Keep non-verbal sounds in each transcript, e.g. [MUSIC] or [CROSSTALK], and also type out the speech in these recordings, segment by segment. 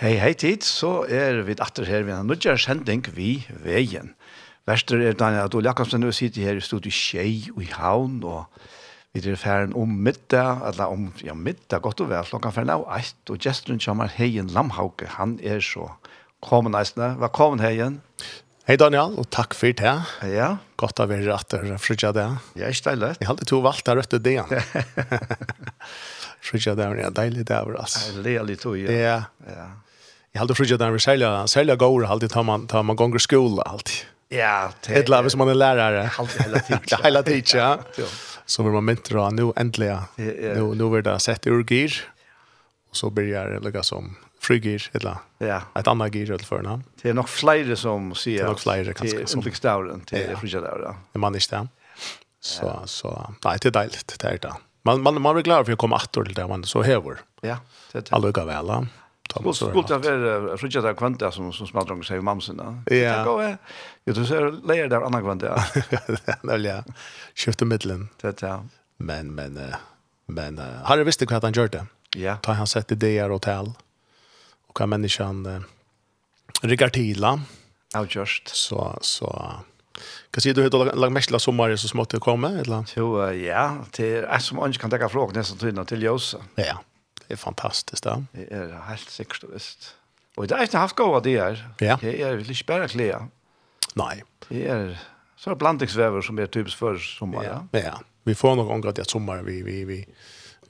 Hei, hei tid, så er vi atter her ved en nødgjør sending vi veien. Verster er Daniel Adol Jakobsen, og sitter her i studiet Kjei og i Havn, og vi er ferden om middag, eller om, ja, middag, godt og vel, klokka ferden av eit, og gesteren kommer Heien Lamhauke, han er så kommet neisende. Velkommen Heien. Hei Daniel, og takk for det. Ja. Godt å være atter, frutja det. Ja, ikke deilig. Jeg hadde to valgt av og det, ja. [LAUGHS] Frutja det, ja, deilig det, altså. Deilig, ja, litt, ja. Ja, ja. Jag hade frugit där vi sälja sälja gåvor alltid tar man tar man gånger skola alltid. Ja, det är lavis man är lärare. Alltid hela tiden. Hela tiden, ja. Så vill man inte dra nu äntligen. Nu nu vill det sett ur gear. Och så börjar det lägga som frigir eller ja. ett annat gir eller för namn. Det är nog fler som ser. Det är nog fler kanske som flygs där till frigir där. Det man är där. Så så nej det är deiligt det är det. Man man man blir glad för att komma åter till det man så häver. Ja, det är det. Alltså väl. Skulle skulle det være fruktat av kvanta som som smadrong säger mamsen då. Ja. Gå är. Jo du ser lejer där andra kvanta. Väl ja. Skifta mitten. Det ja. Men men men har du visst hva han gjør det? Ja. Ta han sett ideer og där hotell. Och kan människan riggar till Avgjørst. Så, så, hva sier du, har du lagt mest til sommer så smått til å komme, eller? Jo, ja, det er som ikke kan dekke fra, nesten tydene til Jøse. Ja, Det är fantastiskt. Ja. Det er helt sikkert og visst. Og det er ikke haft goda det är. Ja. Det är lite bare klä. Nei. Det er så er blandingsvever som er typisk for sommar. Ja. ja. ja. Vi får nog ångra det sommar vi vi vi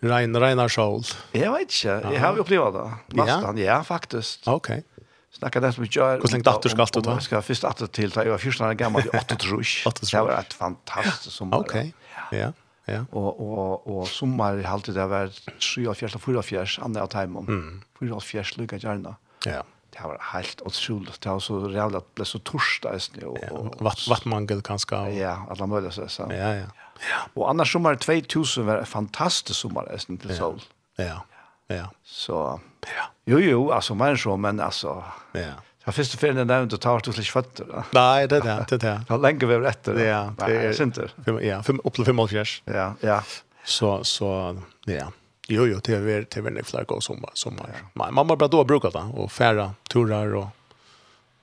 Rein Reinar Scholl. Jeg vet inte. Jag har jo opplevd det. Nästan, ja, ja faktiskt. Okej. Snakka det som vi gjør. Hur lenge datter skal du ta? Jeg skal først först til, da jeg var 14 år gammal i 8 trus. trusch. Det var ett fantastiskt sommar. Okej. Ja. Ja. Og, og, og sommer i halvtid det var 43 og 4 og 4 og 4 andre av timen. Mm. 4 og 4 lukka gjerne. Ja. Det var helt utrolig. Det var så reelt at det ble så torsdag. Og, ja. og, Vattmangel kanskje. Og... Ja, alle mulige seg. Så. Ja, ja. ja. Og annars sommer 2000 var en fantastisk sommer til Sol. Ja, ja. ja. Så, ja. jo jo, altså mer så, men altså... Ja. Så første ferien er nevnt, og tar du slik føtter. Nei, det er det, det er det. Ja, lenge vi er etter. Ja, det er sinter. Ja, opp til 5 års. Ja, ja. Så, så, ja. Jo, jo, det er det er flere gånger sommar. sommar. man Mamma bara då brukar det, og færa turer, og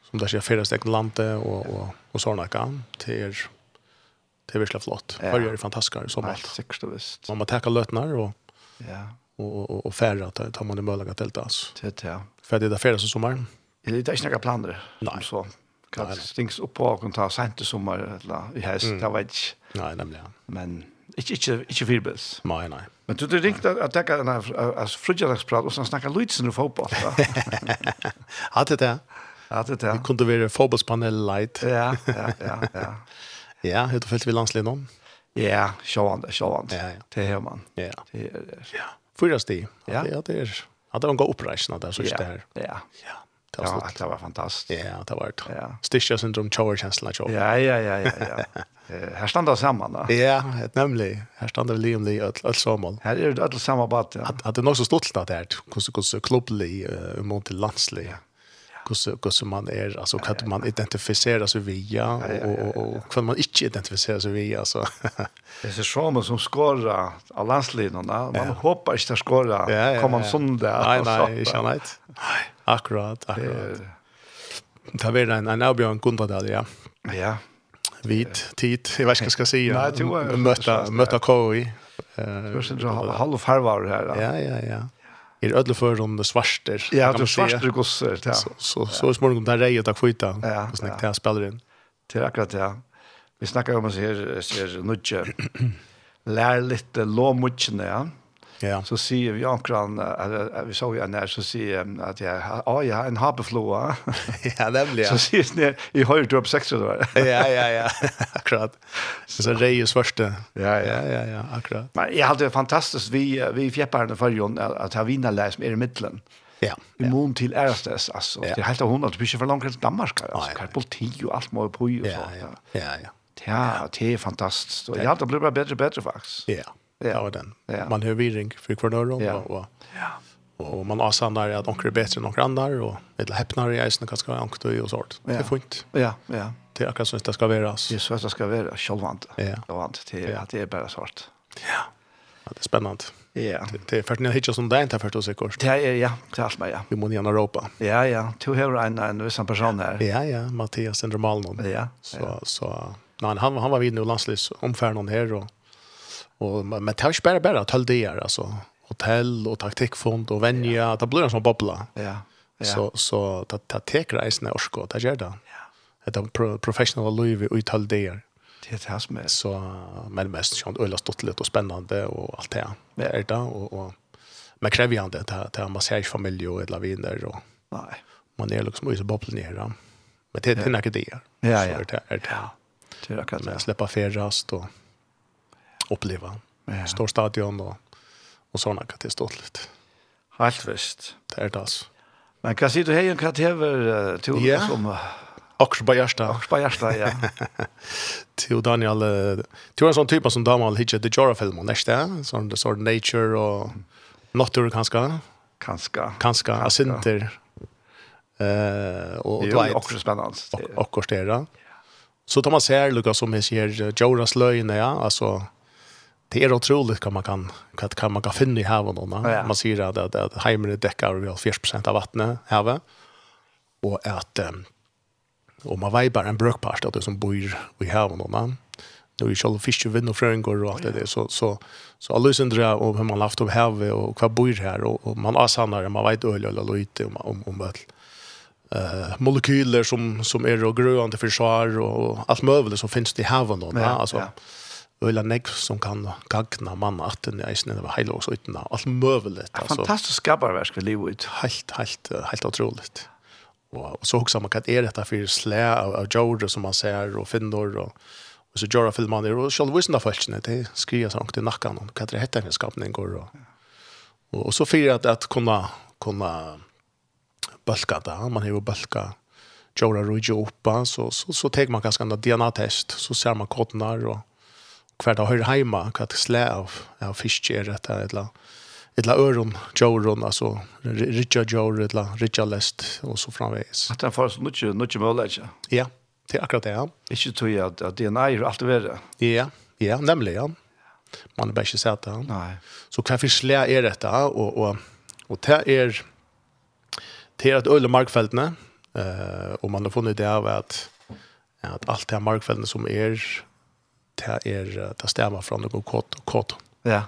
som det sier, færa stekne landet, og, og, og sånne kan. Det er, det er virkelig flott. Ja. Hver er fantastisk, som alt. Nei, sikkert og visst. Man må takke løtner, og, ja. og, og, og færa, tar man det i mølaga telt, altså. Det, ja. För det är därför som sommaren det är inte några planer. Nej. Så kan stings upp på och ta sent i sommar eller i höst, mm. det vet inte. Nej, nämligen. Men inte inte inte förbes. Nej, nej. Men du det ringt att ta en as frugjalagsprat och sen snacka lutsen och fotboll. Hade det. Hade det. Vi kunde vara fotbollspanel light. Ja, ja, ja, ja. ja, hur det följt vi landslaget om? Ja, sjåvande, sjåvande. Ja, ja. Det hör man. Ja. Det är Ja. Fyra steg. Ja, Ja, det är. Att de går uppreisna där så är det här. Ja. Ja. Det var, ja, det var fantastiskt. Ja, det var det. Ja. Sticha syndrom chower-känslan. Ja, ja, ja, ja. ja. [LAUGHS] Här stannar det samman då. Ja, ett nämligen. Här stannar det Liam Lee öll samman. Här är det öll samma bad. Ja. Att, att det är nog så stort det här. Hur klubblig uh, mot till landslig. Hur så man är, alltså hur man identifierar sig via och, och, och hur man inte identifierar sig via. så. det är så man som skårar av landslinjerna. Man ja. hoppas inte att skåra. Ja, ja, ja. Kommer man sån där. Nej, nej, inte. Nej. Akkurat, akkurat. Det har en, en avbjørn Gundradal, ja. Ja. Vit, tid, jeg vet ikke hva jeg skal si. Nei, du er... Møtta, møtta Kåi. Du er sånn halv farvar her. Ja, ja, ja. Er ödle för om det svarster. Ja, det svarster gosser, ja. Så så så småningom där rejer att skjuta. Ja, så snäckt jag spelar in. Det är akkurat ja. Vi snackar om oss här ser nudge. Lär lite låmutchen, ja. Ja. Så sier vi omkring, vi så jo en nær, så sier jeg at jeg, å, jeg har en habeflåa. [LAUGHS] ja, nemlig, ja. Så sier jeg nær, jeg har jo drøp seks år. ja, ja, ja, [LAUGHS] akkurat. Så, så rei og svørste. Ja, ja, ja, ja, akkurat. Men jeg hadde det fantastisk, vi, vi fjepperne for Jon, at jeg vinner leis med er i middelen. Ja. I mån til ærestes, altså. Ja. Det er helt av hundra, det blir ikke for langt til Danmark, altså. Ja, ja. Politi og alt må jo på og så. Ja, ja, ja. ja. Ja, det er fantastisk. Jeg hadde blitt bedre og bedre, faktisk. Ja, Ja. Av den. Ja. Man hör viring för kvar dörr ja. och, och, och, och man avsandar att onkel är bättre än onkel andra och lite häpnar i isen kanske onkel och sånt. Ja. Det är fint. Ja, ja. Det är akkurat som det ska vara. Just så det ska vara självant. Ja. Självant. Det, ja. det är bara svårt. Ja. ja. Det är spännande. Ja. Det är för att ni har hittat som det inte förstås säkert. Det är ja, det är allt med ja. Vi måste gärna ropa. Ja, ja. Du har en, en viss person här. Ja, ja. Mattias Sendromalnon. Ja. Så, ja. så, nej, han, han var vid nu landslagsomfärden här och Och, men det har ju bara bara att det det alltså hotell och taktikfond och vänja ja. det blir en sån bubbla. Ja. ja. Så så det det tar resan och skott det gör det. Ja. Det är professional liv och uthåll det är. Det är det Så men mest sånt öla stått lite och spännande och allt det. Det är det och och men kräver det inte att det är massagefamilj och eller viner och nej. Man är liksom i så bubblan nere. Men det är inte det. Ja, ja. Det är det. Det är akkurat. Släppa färrast och uppleva. Ja. Stor stadion och och såna kan det stått lite. Helt visst. Det är det alltså. Men kan se du hej en katever till yeah. som Oxbajarsta. Oxbajarsta, ja. Till Daniel, Til en sånn type som Daniel hittar The Jora filmen nästa, sån the sort nature och natur kanske. Kanske. Kanske asinter. Eh och det är också spännande. Och och kostera. Så tar man ser Lucas som här Joras löjne, ja, alltså det är otroligt vad man kan vad kan man kan finna i havet och ja. man ser att att, att hemmen är täckta av 40 av vattnet havet. Och att om man vibar en brökpast att det som bor i havet och nu är själva ju vind och fröngor och allt det där så så så alla syndra och hur man haft av havet och vad bor här och, och man asanar man vet öl eller lite om om om väl eh molekyler som som är och gröande försvar och allt möjligt som finns i havet då alltså ja. Øyla nekv som kan gagna mann atten i eisen over heile og søytene. Alt møvelet. Altså. Fantastisk skaparverk vi lever ut. Helt, helt, helt utroligt. Og, så också man kan er dette for slæ av, av Jorda som man ser, og finner og, og så Jorda filmer det, og selv visende følelsene, det skriver sånn til nakken, og hva det heter en skapning går, og, og, og så fyrir at, at kunne, kunne bølka det, man har jo bølka Jorda og Jorda, så, så, så, så tar man ganske en DNA-test, så ser man kodene, og hver dag høyre heima, hva det slæ av, av fisk er et eller Etla öron, joron, alltså Richard Jor, eller Richard Lest och så framvägs. Att han får så mycket, mycket möjlighet. Ja, det är akkurat det. Ja. Inte tror jag att DNA är allt värre. Ja, ja, nämligen. Man är bara inte sett det. Nej. Så hva för slä är detta? Och, och, och det är det är att öle markfältene eh, och man har funnit det av att, att allt det här markfältene som är det er det stemmer från noen kort och kort. Ja.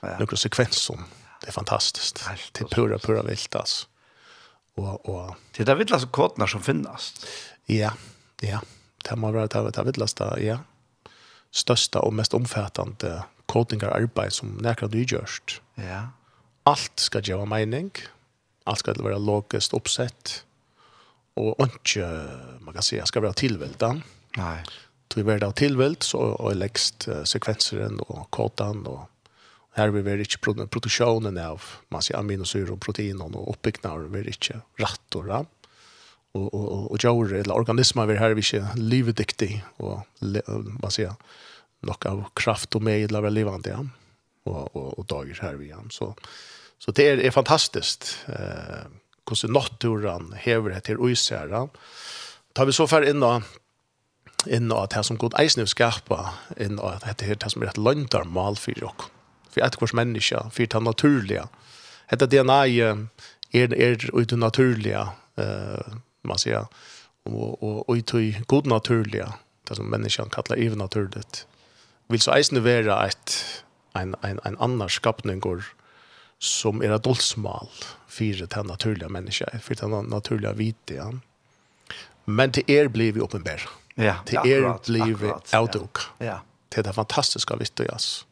Ja. sekvens som Det är fantastiskt. Det er pura pura vilt altså. Och och det där vittlas kortna som finnes. Ja. Ja. Det må være det, det där ja. Största och mest omfattande kortingar arbete som nærkere du görst. Ja. Allt ska ge mening. Allt ska vara logiskt uppsett. Och inte man kan säga ska vara tillvältan. Nej tog vi det tilvelt, så og lekst uh, sekvenseren og kåtan, og her vi var ikke produksjonen av man sier aminosyre og protein, og oppbyggnader, vi var ikke ratt og ram. och och och och jord, eller organismer, vi her vi ikke livediktig, og man säger nok av kraft och med, eller levande ja. och och och dagar här vi, igen Så, så det är, är fantastiskt eh, hvordan naturen hever etter uisere. Tar vi så far inn og inn og at det som god eisen er skapa, inn og at det er det som er et løndarmal for dere. For et hvers menneske, for det naturlige. Dette DNA er, er ut det naturlige, man sier, og, og, og ut det god naturlige, det som människan kallar evnaturligt. vill så eisen være et, en, en, en annan skapning går, som er adultsmal for det naturliga människa, for det naturliga vite. Ja. Men det er blivit uppenbart Ja, til er liv outlook. Ja. ja. Det är fantastiska visst og jas.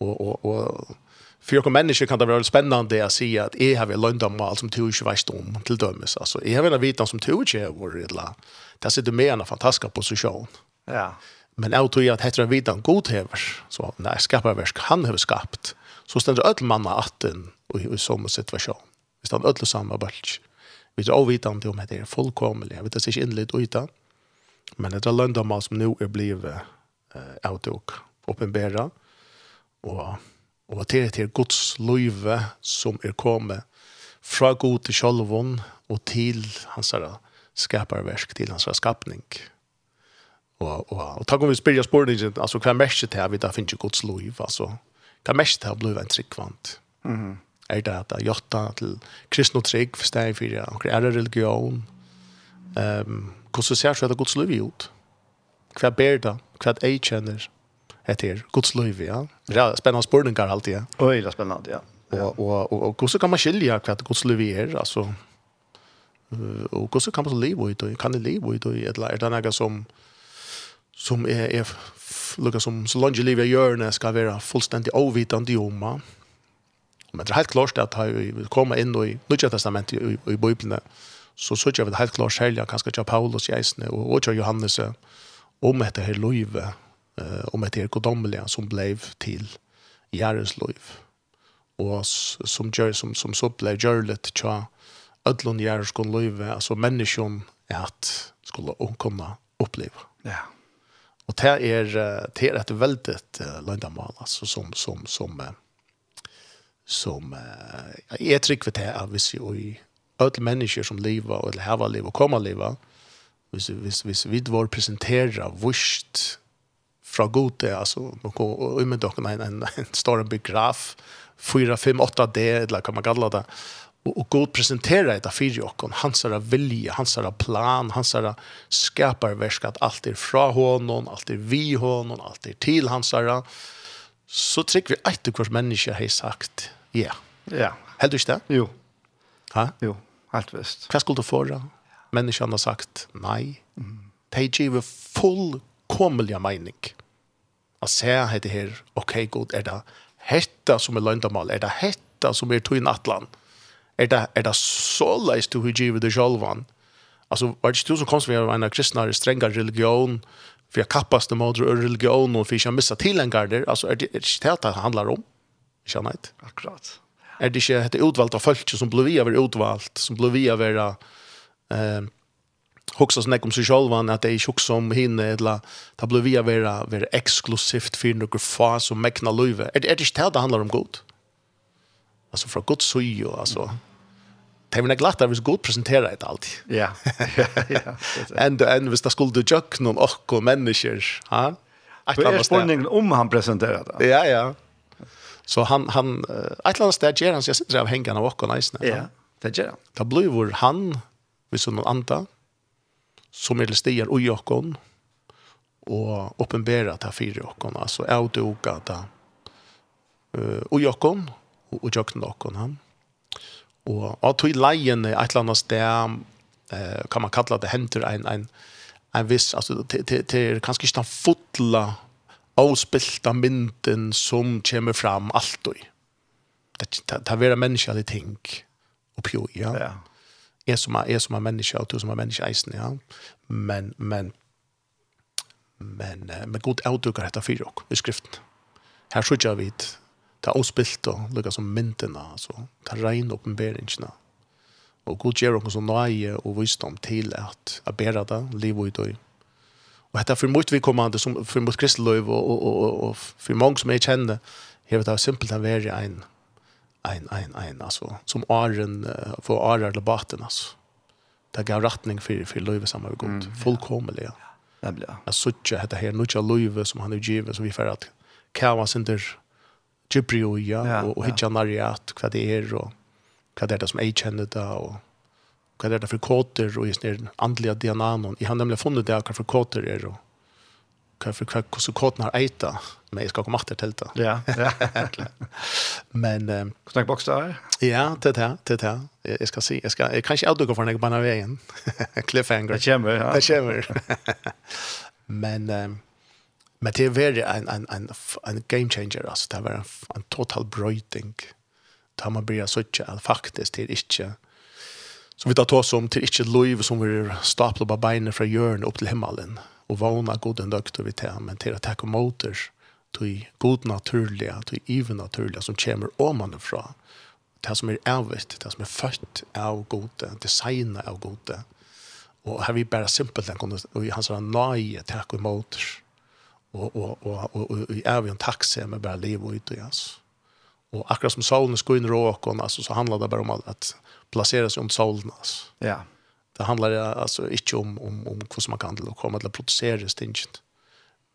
Og, og, og for jag mennesker kan det være spennende å si at jeg har väl lönt om allt som du ikke vet om til dømes. Altså, jeg har väl vitan som du ikke har varit illa. Där sitter med en fantastisk posisjon. Ja. Men jeg tror at heter en vitan god hever, så när skapar verk han har skapt, så stender öll manna atten och i som situation. Vi stannar öll samma bulch. Vi är avvitande om det er fullkomligt. Jeg vet att det är ikke inlett utan. Men det er löndamal som nu er blivit eh, avtog uppenbara och och det är Guds løyve som är kommet fra god til sjolvon og til hans skaparverk, til hans skapning. Og, og, og takk om vi spyrir spørningen, altså hva er mest til at vi da finner Guds liv, altså hva er mest til at blir en tryggvant? Mm -hmm. Er det at det er jotta til kristne trygg, for steg for det, er religion, um, hvordan ser så det Guds liv ut? Hva ber det? Hva jeg kjenner etter Guds liv, ja? Det er spennende spørninger alltid, ja. Oi, det er spennende, ja. Og, og, og, og hvordan kan man skilje hva Guds liv er, altså? Og hvordan kan man leve ut, og kan det leve ut, eller er det noe som som er, er lukka som så langt i livet jeg gjør når jeg skal være fullstendig avvitende om oma. Men det er helt klart at jeg kommer inn i Nødja Testamentet i, i, i Bibelen, så så jag vet helt klart själva kanske jag Paulus Jesne och och Johannes om det här löve eh om det här godomliga som blev till Jares löv och som gör som som så blev görlet tja ödlon Jares kon löve alltså människan att skulle omkomma uppleva. Ja. Och det är det är ett väldigt landamal alltså som som som som som är trygg för det av vi i öll människor som lever eller hava liv och kommer leva hvis, hvis, hvis vi var presentera vurst fra gode, altså, og i med dere en, en, en stor begraf, 4, 5, 8 D, eller hva man kallar det, og, og god presentera etter fire åkken, hans er vilje, hans er plan, hans er skaparversk, at alt er fra hånden, alt er vi hånden, alt er til hans er, så trykker vi etter hver menneske har sagt, ja. Yeah. Ja. Yeah. Heldig ikke det? Jo. Ha? Jo, helt visst. Hva skulle du føre? Människan har sagt nei. Mm. De giver fullkomelig mening. Att se her her, ok, okay, god, er det hetta som er løndamal? Er det hetta som er tog atlan? Er det, er det så leist du har givet det självan? Altså, var det ikke du som kom som en kristnare, strenga religion, for jeg kappas det mot religion och för jag missa till en garder. Alltså, er det ikke det det handlar om? Ikke annet. Akkurat er det ikke et utvalgt av folk som blir vi være utvalgt, som blir vi være eh, hoksa sånn om seg selv, at det er ikke hoksa om henne, eller det blir vi være, være eksklusivt for noen fa som mäkna löve. er det är det inte det handler om god. Altså fra Guds søy, og altså... det er vel glatt at vi ska god presentera [LAUGHS] det allt. Ja. Ja. ja Ändå enn hvis det skulle du jökna om och människor. Ja. Att det var spørningen om han presenterer det. Ja, ja. Så han, han, ett eller annat ger han sig, jag sitter av hängarna och åker nästan. Ja, det ger han. Det blir vår han, vi som någon anta som är stiger och åker och uppenbara ta här fyra jokon Alltså, jag åker åker det og jokken, og jokken han. Og at tog leien et eller annet sted, eh, kan man kalla det henter en, en, en viss, altså, det er kanskje ikke den fotla avspilta mynden som kommer fram allt och det det det vara människa det tänk och pjo ja. Ja. Är som är som en människa och du som en människa isen ja. Men men men men god outdukar detta för och i skriften. Här så jag vet ta avspilt och lukka som mynden så ta rein uppenbarelserna. Och god ger oss någon nöje och visdom till att att bära det, liv ut och Och detta för mycket vi kommer som för mot Kristlöv och och och och för många som jag känner här det simpelt att vara en en en en alltså som Arjen för Arjen eller baten alltså. Det gav riktning för för Löv samma vi gott fullkomligt. Ja. Det blir. Jag söker detta här nu till som han är givet, så vi för att kava center där Gibrio ja och och hitcha Mariat kvar det är och vad det som jag känner det, och hva er det for kåter og just den andliga DNA-en. Jeg har nemlig funnet det hva for kåter er og hva for hva hvordan kåten har eita, men jeg skal komme etter til det. Ja, ja. [LAUGHS] men... Um, Snakk boks der? Ja, det er det, det er det. Jeg skal si, jeg, skal, jeg kan ikke avdukke for den jeg banner veien. [LAUGHS] Cliffhanger. Det kommer, ja. Det kommer. [LAUGHS] men... Um, Men det er veldig en, en, en, en game changer, altså. Det var en, en total brøyting. Da man blir sånn at faktisk det er ikke som vi tar ta oss om till inte lov som vi staplar på benen från hjörn upp till himmelen och vana goden dökt och vi tar men till att tacka motors till god naturliga till even naturliga som kommer oman ifrån det som är ärvigt det som är fött av gode designa av gode. Och här vi bara simpelt den kommer och han sa nej tack och motors och och och och vi är vi en taxi med bara liv och ut och jas och akkurat som solen skulle in råkon alltså så handlar det bara om att placera sig om solen alltså. Ja. Det handlar alltså inte om om om hur man kan det komma att producera stinget.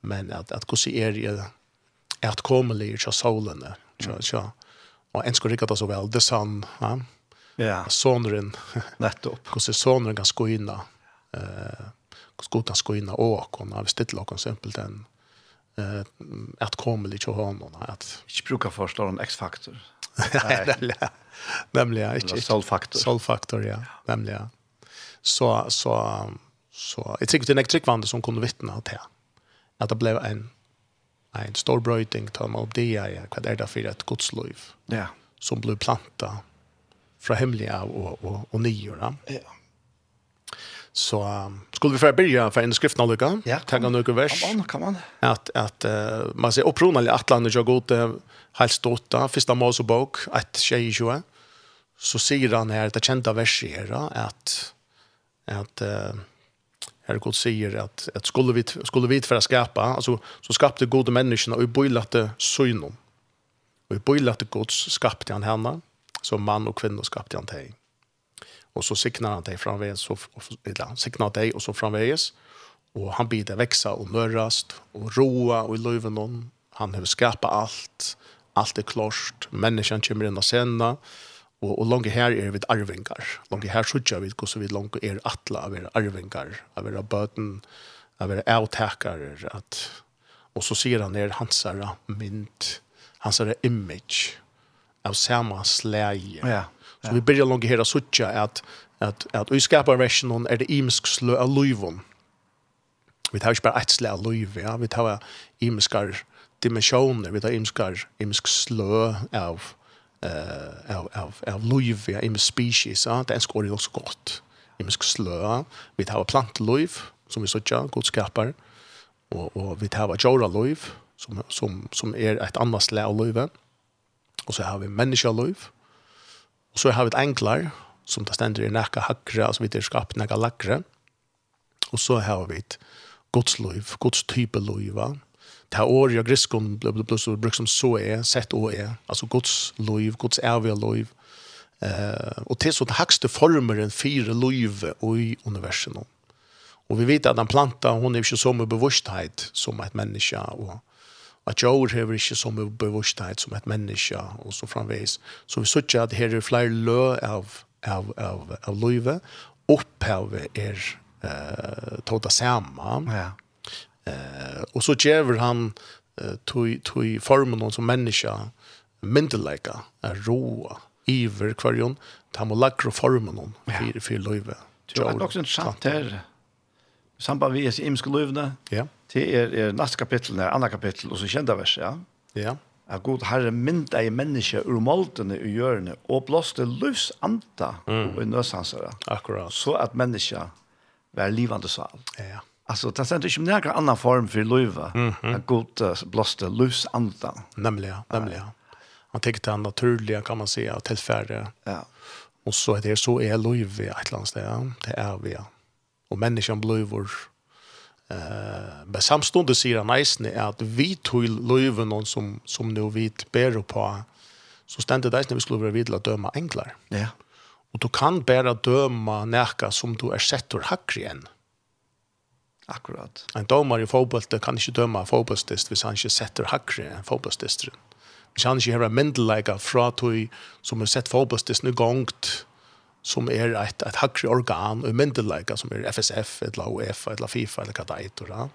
Men att att hur ser det är att komma lite så solen där. Ja. Och en skulle rikta så väl det sun, ja. Ja. Sonren nettopp. Hur ser sonren kan skoina. Eh hur ska kan in och och när vi ställer och exempel den eh att komma lite och ha att inte brukar förstå en X-faktor. [LAUGHS] Ja. nämligen inte. Solfaktor. Solfaktor, ja. Nämligen. Så, så, så, jag tror det är en trickvandre som kunde vittna till att det blev en, en stor bröjting till man er i vad är det for et godsliv ja. som blev planta från hemliga och, och, og nye, da. Ja. Så um, skulle vi få för en skrift när lucka. Ja, ta några vers. Kan man kan man. Att att uh, man ser upprona att Atlanten jag går till helt åtta första Mosebok att tjej. Så säger han här det kända verset här att att uh, Herre God säger att att skulle vi skulle vi för att skapa alltså så skapte goda människorna och boilade synom. Och boilade gods skapte han henne som man och kvinna skapte han till och så signar han deg framvägs så signar deg och så framvägs och han bidde växa och mörrast och roa och i løyven hon han har skapat allt allt är klart människan kommer inn och sena, och og langt här är vi arvingar. Langt här sjutjar vi hvordan vi långt är attla av være arvingar av være bøten, av være avtakare, att och så ser han er hansara mynd, hansara image av samma släge ja Så vi börjar långt här så att att att vi skapar versionen är det imsk slö av luvon. Vi tar ju bara ett slö av luv, ja, vi tar imskar dimensioner, vi tar imskar imsk slö av eh av av av luv, ja, imsk species, ja, det är skor också gott. Imsk slö, vi tar plantluv som vi sucha god skapar. Och och vi tar jora luv som som som är ett annat slö av luven. Och så har vi människa luv Så har vi et enklar, som det stender i nekka hakre, altså vi er skapt nekka lakre. Og så har vi et godsløyv, godstype løyva. Det her året av griskon ble, ble, ble, brukt som så er, sett og er, altså godsløyv, godsævig løyv. Eh, og til sånn hakste former enn fire løyve i universet nå. Og vi vet at den planta, hon er ikke så med bevorsdheid som et menneske, og at jord hever ikke som bevursthet som et menneske, og så framveis. Så vi sier at her er flere lø av, av, av, av løyve, opphavet er uh, tog det samme. Ja. Uh, og så gjør han uh, tog, tog formen som menneske, myndelega, er roa, iver kvarjon, ta må lagra formen hon, fyrir, fyrir løyve. Det er også interessant her, samband vi er i imske løyvene, ja. Det er, er neste kapittel, andre kapittel, og så kjente vers, ja. Ja. At god herre mynd i menneske ur måltene i hjørne, og blåste løs anta mm. og nødsansere. Akkurat. Så at menneske var livande sal. Ja. Alltså det är inte noen annan form for løyve, Mm -hmm. Att god uh, blåste løs anta. Nämligen, nämligen. Han tänker till det naturliga kan man säga, och tillfärde. Ja. Och så är det så är löva i ett land. Det är vi. Och människan blöver Eh, men samstundes sier han eisne at vi tog løyven som, som nå vi ber på, så stendet eisne vi skulle være videre å døme engler. Ja. Og du kan bare døme nærke som du er sett hakri hakker igjen. Akkurat. En dømer i fotbollet kan ikke døme fotbollstist hvis han ikke setter hakker enn fotbollstisteren. Hvis han ikke har en myndelæge fra tog som har sett fotbollstisten i gongt, som er et, et hakre organ og myndeløyga som er FSF, eller UEFA, eller FIFA, eller hva det er. Da.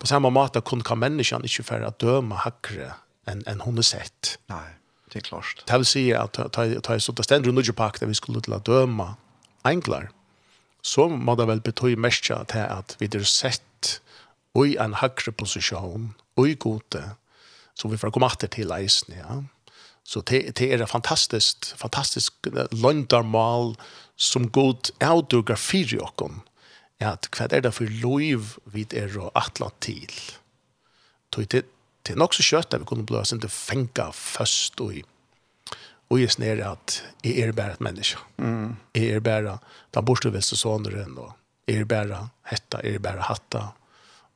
På samme måte kun kan menneskene ikke færre døme hakre enn en hun er sett. Nei, det er klart. Det vil si at ta jeg så att stendere under pakk der vi skulle til å døme engler, så må det vel bety mest til at vi er sett i en hakre posisjon, og i gode, så vi får komme til eisen, ja. Så det, det er fantastiskt, fantastisk løndarmal som god avdugar fyrir okkom. At hva er det for loiv vi er og atla til? Det, det, det er nok så kjøtt at vi kunne blåa sin til fenga først og i og jeg nere at jeg er bare et menneske. Mm. Jeg er bare den bortstøvelse såneren, og jeg er bare hetta, jeg er bare hatta.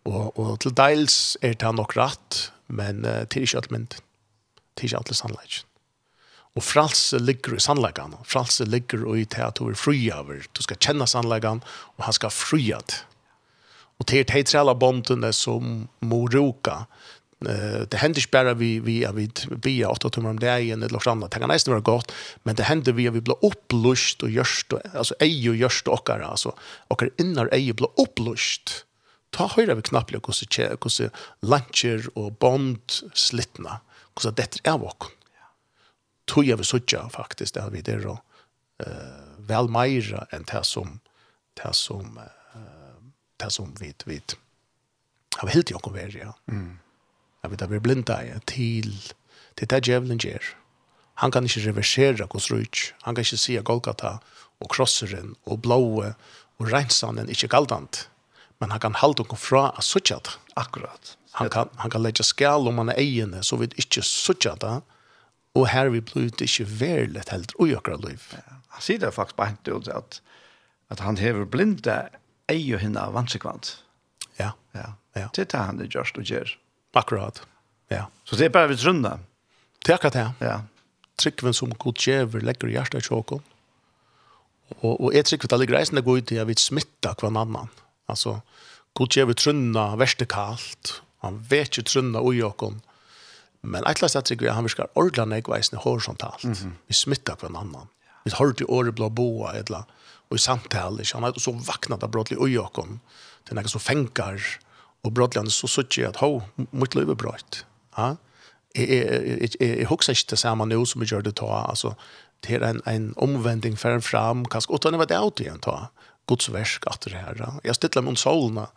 Og, og til deils er det nok rett, men uh, til ikke alt mynden til alle sannleggen. Og fralse ligger i sannleggen. Fralse ligger i til at du er fri over. Du skal kjenne sannleggen, og han skal fri av det. Og til de tre alle båndene som må roka, det händer inte bara vi vi är vid bia åtta timmar om dagen eller något annat. Det kan nästan vara gott, men det händer vi vi blir upplust och görst alltså ej och görst och alltså och innar ej blir upplust. Ta höra vi knappt hur så hur så luncher och bond slitna hvordan dette er våkken. Tog jag vi sutja faktiskt där vi der då eh väl mera än det som det som eh det som vi vet har helt jag kommer ja. Mm. Jeg vet at vi er blinda ja, til til det djevelen gjør. Han kan ikke reversere hos Rujk. Han kan ikke si at Golgata og krosseren og blåe og rensanen ikke galdant. Men han kan halde henne fra å sutja det. Akkurat. Han kan, han kan lägga skall om man är egen så vi inte suttjar det. Och här vi blir det inte väldigt helt och ökar liv. Ja. Han säger det faktiskt bara inte ut att, att han hever blinda ej och hinna vansekvant. Ja. ja. ja. Det tar han det just och gör. Akkurat. Ja. Så det är bara vi runda. Det är akkurat det. Ja. Tryckven som god djäver lägger i hjärtat i tjåkon. Och, och jag tycker att det ligger reisande går ut i att vi smittar kvann annan. Alltså, god djäver trunna, värst kallt Han vet ju trunna och Jakob. Men ett last att vi han viskar ordlarna i gväsne horisontalt. Mm -hmm. Vi smittar kvar annan. Vi har till året blå boa edla och i samtal så han har så vaknat av brottlig och Jakob. Det är så fänkar och brottligen så såg att ho mot löv brott. Ja. Jeg husker ikke det samme nå som vi gjør det ta, altså, det er en, en omvending for en fram, kanskje, og ta det var det igjen ta, Guds versk at det her. Jeg stiller meg om solene,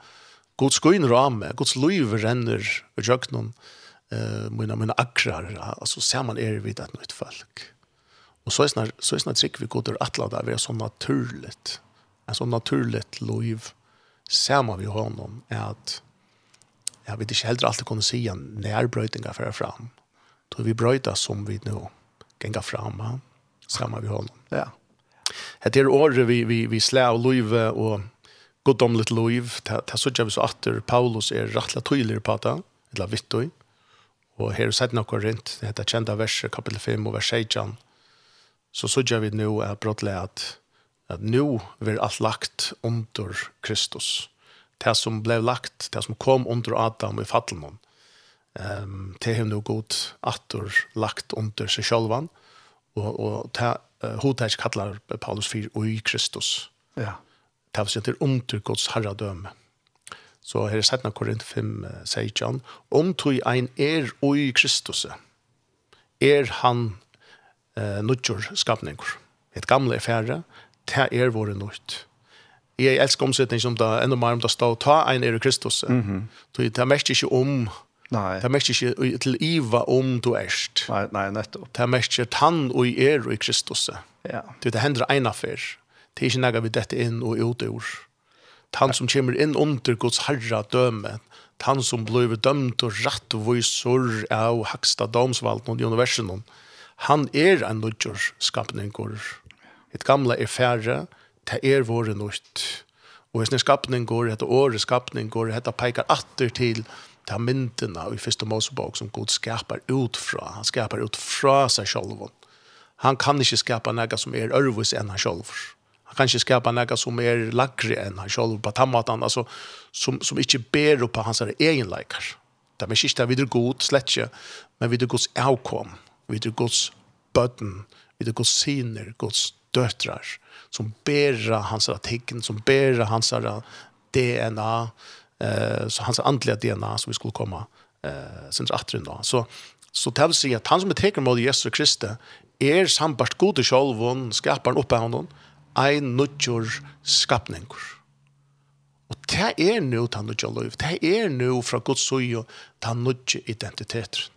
Guds skoin rame, Guds liv renner og jøknon eh mine, mine akrar altså ser man er vidt et nytt folk. Og så er snar så er snar trikk vi går til atle der, vi er så naturligt. En så naturligt liv ser man vi honom er at jag vet inte heller alltid kunna se när brötingar för fram. Då vi bröta som vi nu gänga fram. Samma vi honom. Ja. Det är år vi vi vi slår liv och godomligt liv, det sørger vi så atter Paulus er rettelig tydelig på det, eller vitt og her er sett noe rundt, det heter kjente verser, kapittel 5 og vers 16, så så sørger vi nå er brottelig at, at nå vil alt lagt under Kristus. Det som ble lagt, det som kom under Adam i fattelmån, um, det har nå gått atter lagt under seg selv. og, og det uh, hodet kallar Paulus 4 og i Kristus. Ja. Yeah det sitter under Guds herredømme. Så her er sættene Korint 5, sier John, om tog ein er oi Kristus, er han eh, nødgjør skapninger. Et gamle er færre, det er våre nødt. Jeg elsker omsetning som det enda mer om det står, ta ein er Kristus. Mm -hmm. Det er mest ikke om Nei. Det mest ikke til iva om du erst. Nei, nei, nettopp. Det mest ikke tann og er i Kristus. Ja. Det hender en affær. Det er ikke nægget vi dette inn og ut ur. Han som kommer inn under Guds herra døme, han som blir dømt og rettvisor av haksta domsvalden og universen, han er en nødgjør skapninger. Et gamle er færre, det er våre nødt. Og hvis skapninger, dette året skapninger, dette peker atter til ta myndene i første Mosebok som Gud skapar ut fra. Han skapar ut fra seg selv. Han kan ikke skapa noe som er ørvis enn han sjálf han kan ikke skapa noe som är lagre än han själv på tammaten, altså, som som inte ber på hans egen likar. Det är sista vidare god slätje men vidare gods avkom, vidare Guds bötten, vidare gods syner, gods døtrar, som bära hans artikeln, som bära hans DNA, eh, så hans andliga DNA som vi skulle komma eh, sen efter en. Så, så det vill säga att han som är tecken mot Jesus Kristus är sambart god i själv och skapar en honom ein nutjur skapningur. Og det er nu ta nudja løyv, det er nu fra Guds søye ta nudja identiteter.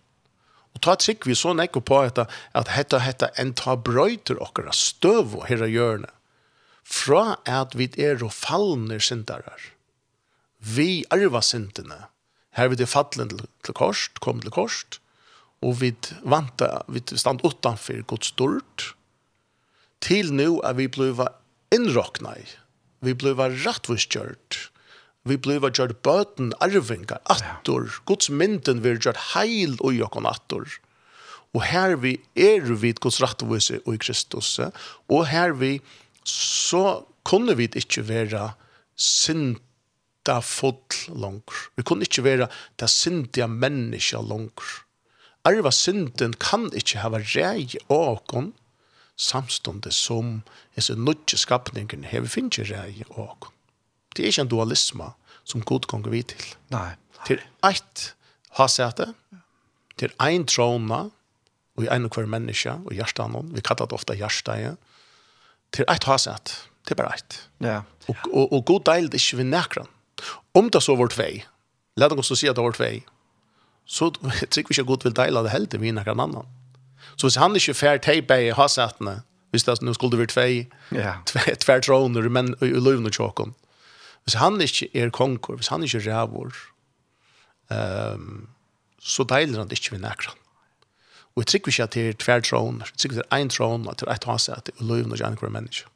Og ta trykk vi så nekko på at at hetta hetta en ta brøyter okkara støv og herra hjørne fra at vi er og fallner syndarar. Vi arva syndene. Her vi det fallen til, til korst, kom til korst, og vi vanta, vi stand utanfor Guds stort, til nu er vi bliva innrokna i. Vi bliva rattvustkjørt. Vi bliva gjørt bøten, arvingar, attor. Ja. Guds mynden vi gjørt heil og jokken attor. Og her vi er vi Guds rattvuse og i Kristus. Og her vi så kunne vi ikke være synda full langer. Vi kunne ikke være det syndige menneska langer. Arva synden kan ikke hava rei åkon, samståndet som disse nødje skapningene har vi finner rei og Det er ikke en dualisme som god kan gå vi til. Nei. Til eit hasete, til ein trona, og i en og hver menneske, og hjertet noen, vi kallar det ofte hjertet, til eit hasete, til bare ett. Ja. Og, og, og god deil det ikke vi nekran. Om det så vårt vei, la oss si at det er vårt vei, så tror vi ikke god vil deila det heldig vi nekran annan. Så hvis han ikke fær teipa i hasatene, hvis det nå skulle være tvei, yeah. tvei troner, men i løvn og tjåkon. Hvis han ikke er konkur, hvis han ikke er rævor, um, så deiler han det ikke vi nekran. Og jeg trykker ikke at det er tvei troner, jeg trykker at det er ein troner, at det er et hasat, i løvn og tjåkon menneske.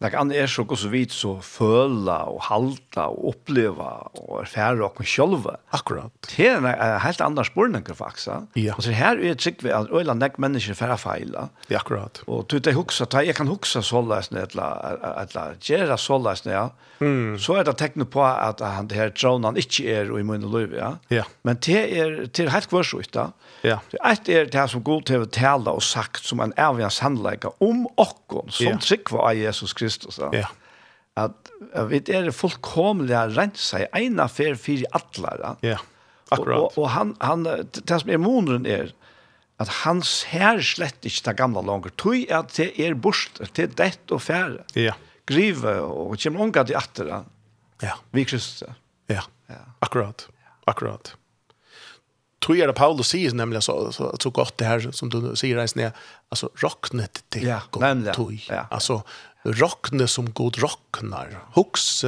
Det kan er så så vidt så føla og halta og oppleva og erfære og sjolva. Akkurat. Det er en helt annen spørning faktisk. Ja. Og så her er trygg vi at øyla nek mennesker færa feila. Ja, akkurat. Og du det huksa, ta, jeg kan huksa såleis ned, eller gjøre såleis ned, ja. Mm. Så er det tekne på at han det her dronan ikke er i munne løyve, ja. Ja. Men det er, det er helt kvarsuit, da. Ja. Et er det som god til å tale og sagt som en avgjens handleika om okken, som ja. trygg var av Jesus Kristus. Ja. Yeah. At, at vi er fullkomliga rensa i ena fer fyrir atlar. Ja, yeah. akkurat. Og, og, og han, han, det som er moneren er, at han ser slett ikke det gamle langer. Tøy er at det er bort, det er dett og fære. Ja. Grive og kommer unga til atter. Ja. Vi Kristus. Ja. ja, akkurat. Akkurat. Tror jag det Paulus säger nämligen så, så, så gott det här som du säger sier reisende, alltså rocknet till ja, godt tøy. Ja. Alltså rockne som god rocknar. Hux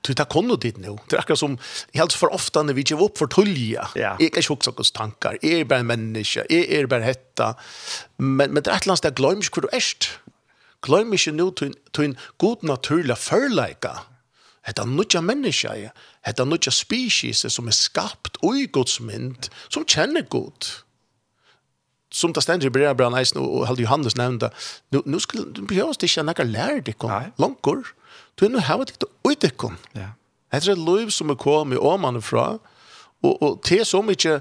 Du tar kondo dit nu. Det är akkurat som helt för ofta när vi ger upp för tulja. Jag kan också hos tankar. Jag är bara en människa. Jag är bara hetta. Men, men det är ett lands där glömmer hur du är. Glöm inte nu till en god naturlig förläka. Hetta nutja människa är. Hetta nutja species som är skapt och i gods mynd. Som känner god som det ständer i Brevbrann Eisen och Halde Johannes nämnde, nu, nu skulle du behövs det inte några lärdikom, långkor. Du är nu här lite uidikom. Ja. Det är ett liv som är kom om åman fra, og, og det er så mye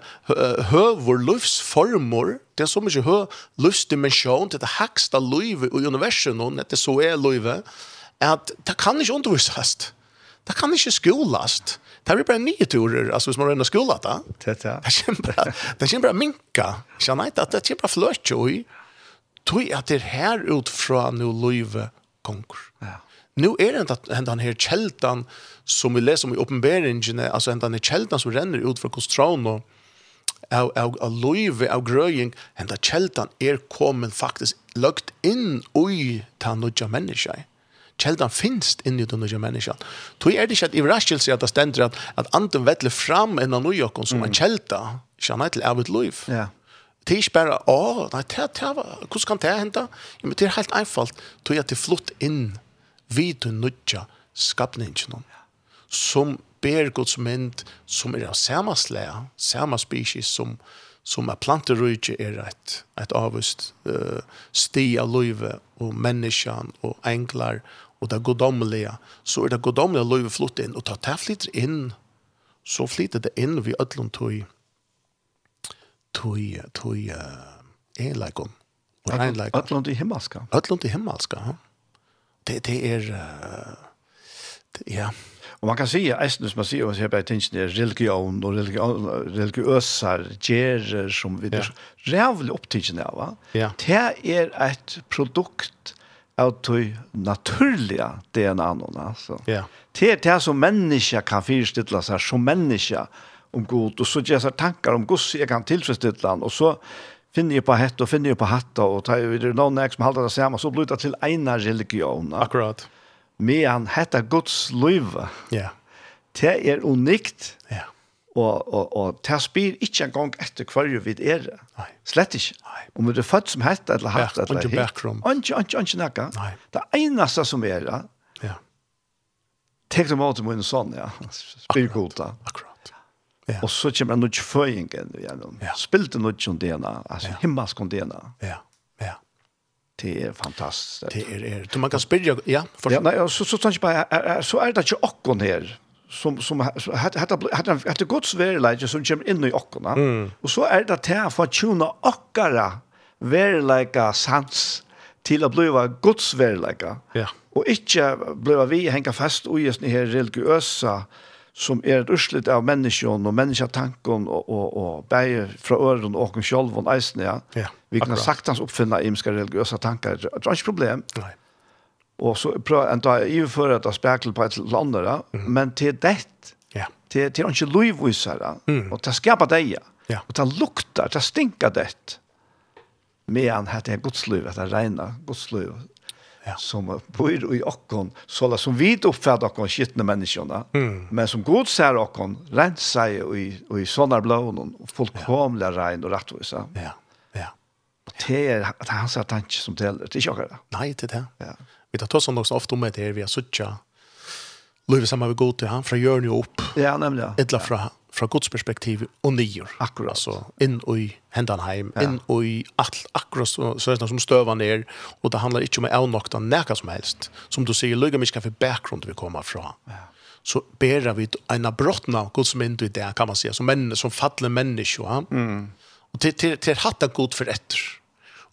høver livsformer, det er så mye hø livsdimensjon, det er haksta livet i universet, det er så er livet, at det kan ikke undervises det kan ikke skolas. Det blir bare nye turer, altså hvis man redan da. Det er Det kommer bara minka. Jag vet inte att det är bara flört. Tog att det här utifrån nu livet konkurs. Ja. Nu är det inte att den här kältan som vi läser om i uppenbäringen, alltså den här kältan som renner ut från kostron och av av av løyve, av grøying, ända kältan är er kommet faktisk lukt inn oj ta nudja människa kjeldan finst inni den nye menneskene. Tog er det ikke at i iverraskelse at det stender at, at anden vettler fram enn av nøyjokken som mm. en kjelda, kjenner til av et liv. Ja. Det er ikke bare, å, nei, det, det, hvordan kan det hende? Ja, men det er helt einfalt, tog jeg til flott inn vid den nødja skapningen, som ber Guds mynd, som er av samme slæ, samme species, som, som er planterøyke er et, et avvist uh, sti av løyve, og menneskene, og englar, og det godommelige, så er det godommelige løyve flott inn, og ta det flytter inn, så flytter det inn vi ødlom tog, tog, tog, uh, enleikon, og enleikon. Ødlom til himmelska. Ødlom til himmelska, ja. Det, det er, uh, det, ja. Og man kan si, eisen som man sier, man sier bare tingene er religion og religion, religiøser, gjerer, som vi er ja. rævlig opptingene va? Ja. Det er et produkt av tog naturliga DNA någon alltså. Ja. Det är som människa kan förstilla sig som människa om god och så gör så tankar om Guds jag kan tillfredsställa han och så finner jag på hett och finner jag på hatta och tar ju det någon näck som håller det samma så blir det till ena religion. Akkurat. Men han heter Guds liv. Ja. Det är unikt. Ja. Og, og, og det spyr ikke en gang etter hver vi er. Nei. Slett ikke. Nei. Om du er født som hette eller hatt eller hitt. background. Ikke, ikke, ikke noe. Nei. Det eneste som er det, ja. tek dem av til min sånn, ja. Spyr god da. Akkurat. Ja. Og så kommer det ikke føyingen igjennom. Ja. Spilte noe om dena, altså ja. himmelsk om dena. Ja, ja. Det er fantastisk. Det er, er. Du, man kan spyrja, ja. For... ja nei, så, så, så, så, så er det ikke akkurat her som som hade hade hade Guds svärläge som kommer in i ockorna. Mm. Och så är det här för att tjuna ockara värläga sans till att bliva Guds värläga. Ja. Och inte bliva vi hänga fast i just ni här religiösa som är ett urslit av människan och människatanken och och och bäge från öron och och själv och isen ja. ja vi kan saktans uppfinna imska religiösa tankar. Det är inte problem. Nej. Og så prøver en dag i för att spekla på et ett land där, men til det. Ja. til till ikke lovvisare og til å skape deg, Ja. og til å lukte, til å stinke det. Men han hade Guds löv, att rena godsliv. Ja. Som bor i okkon, så la som vi oppfatter okkon skittende menneskene, mm. men som god ser okkon, rensa i, i, i sådana blånen, och fullkomliga ja. regn och rättvisa. Ja, ja. Och det är, det är hans tanke som det det er ikke akkurat. Nei, det er det. Ja vi tar tross om något ofta om det här vi har suttit Louis sammen med god til han från hjørne og upp. Ja, nämligen. Ettla fra, från Guds perspektiv og nyer. Akkurat. Så in i Hendanheim, ja. in i alt, akkurat så så som støver ned, och det handlar inte om å avnokta näka som helst. Som du sier, lugga mig ska för bakgrund vi kommer från. Ja. Så ber vi en brottna Guds mynd i det kan man säga som menn, som faller människor. Ja? Mm. Och till till till det god för etter.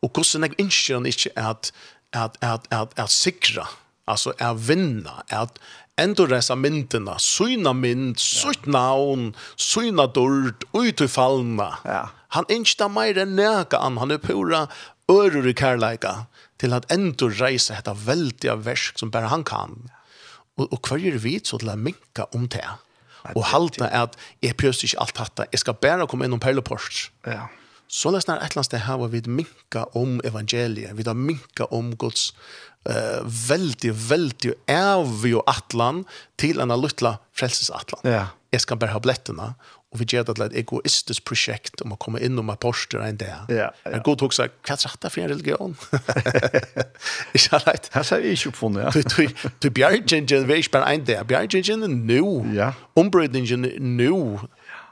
Och hvordan jeg inskön inte ikke att at, at, at, at sikra, altså at vinna, at ändå resa myndena, syna mynd, sytt navn, syna dörd, ut i fallna. Ja. Han inte mer enn nega an, han er pura ører i kærleika till att ändå reisa detta väldiga versk som bare han kan. Och, och kvar är vi så til att minka om det. Och halta att jeg pjøst ikke allt detta, jag ska bare komme inn om perlepost. Ja. Så nästan ett lands det här var vid minka om evangeliet, vid att minka om Guds eh väldigt väldigt ärvig och atlan till en lilla frälsesatlan. [LAUGHS] Ja. Jag ska bara ha blätterna och vi gör det ett egoistiskt projekt om att komma in om apostel en där. Ja. Jag går också vad sagt det för en religion. Jag har rätt. Här ser vi ju på det. Du du du bjärgen generation en där. Bjärgen nu. Ja. Umbrödingen nu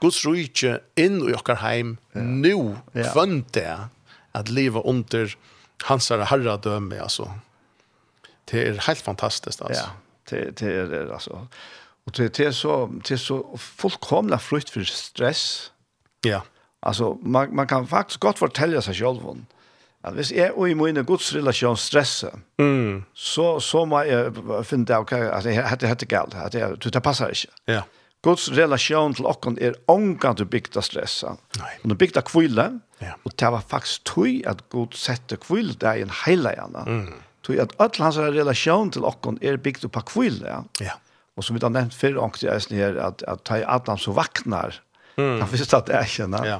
Guds rike inn i okkar heim ja. nu ja. kvönt det att leva under hans herra döme alltså. Det är helt fantastiskt alltså. Ja, det det är alltså och det det er så det er så fullkomna frukt for stress. Ja. Alltså man man kan faktiskt gott fortelle sig själv om at hvis jeg og i mine godsrelasjon stresser, mm. så, så må jeg finne det, ok, at det er det galt, at det, det passer ikke. Ja. Yeah. Guds relasjon til okken er ångan du bygd av stressa. Nei. Og du bygd av kvile, ja. og det var faktisk tøy at Gud sette kvile deg i en heila gjerne. Mm. Tøy at all hans relasjon til okken er bygd opp av kvile. Ja. Og som vi har nevnt før, ångan i eisen her, at, at ta i Adam så vaknar, mm. han visste at det er kjenner, ja.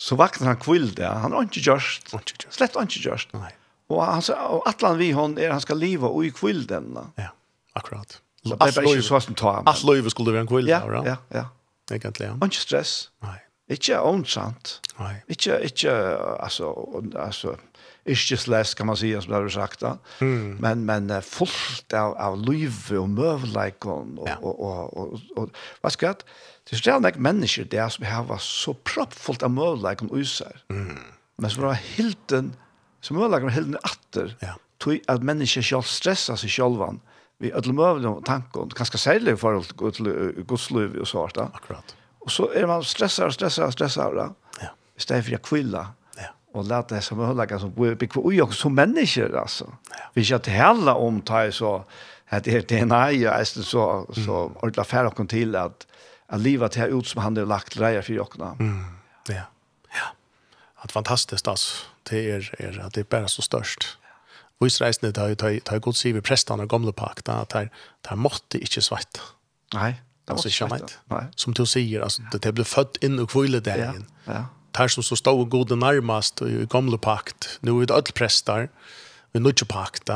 så vaknar han kvile deg. Han har ikke gjørst. Slett ikke gjørst. Nei. Og, han, og atlan vi hon er han skal liva og i kvile denne. Ja, akkurat. Så Allt löv så som ta. Allt løyve skulle være en kvill. ja, ja, ja, Egentlig, ja. Og ikke stress. Nei. Ikke Inte Nei. Ikke, ikke, altså, altså, ikke sless, kan man si, som det har sagt da. Mm. Men men fullt av av liv och mövlikon og, ja. og, og, och och vad ska det? er ställer ikke mennesker där som har var så proppfullt av møvleikon og usar. Mm. Men som var hilden som møvleikon mövlikon hilden atter, Ja. Tog att människor själv stressar sig själva. Mm vi ödel mövliga tankar, ganska särlig forhold till godsliv och så där. Akkurat. Och så är man stressad, stressad, stressad. Ja. Istället för att kvilla. Ja. Och låta det som höllaga som blir kvar och som människa alltså. Ja. Vi ska inte heller omta så att det är DNA ju så så ordla färd och till att att livet här ut som han har lagt grejer för jokna. Mm. Ja. Ja. Att fantastiskt alltså. Det är, är att det är bara så störst. Og tar det tar gått sier vi prestene og gamle pakt, det har måtte ikke svett. Nei, det måtte ikke svett. Som du sier, altså, det, det ble født inn og kvile der igjen. Ja, ja. Det som så stod gode nærmest i gamle pakt, nå er det alle prester, vi nå ikke pakt,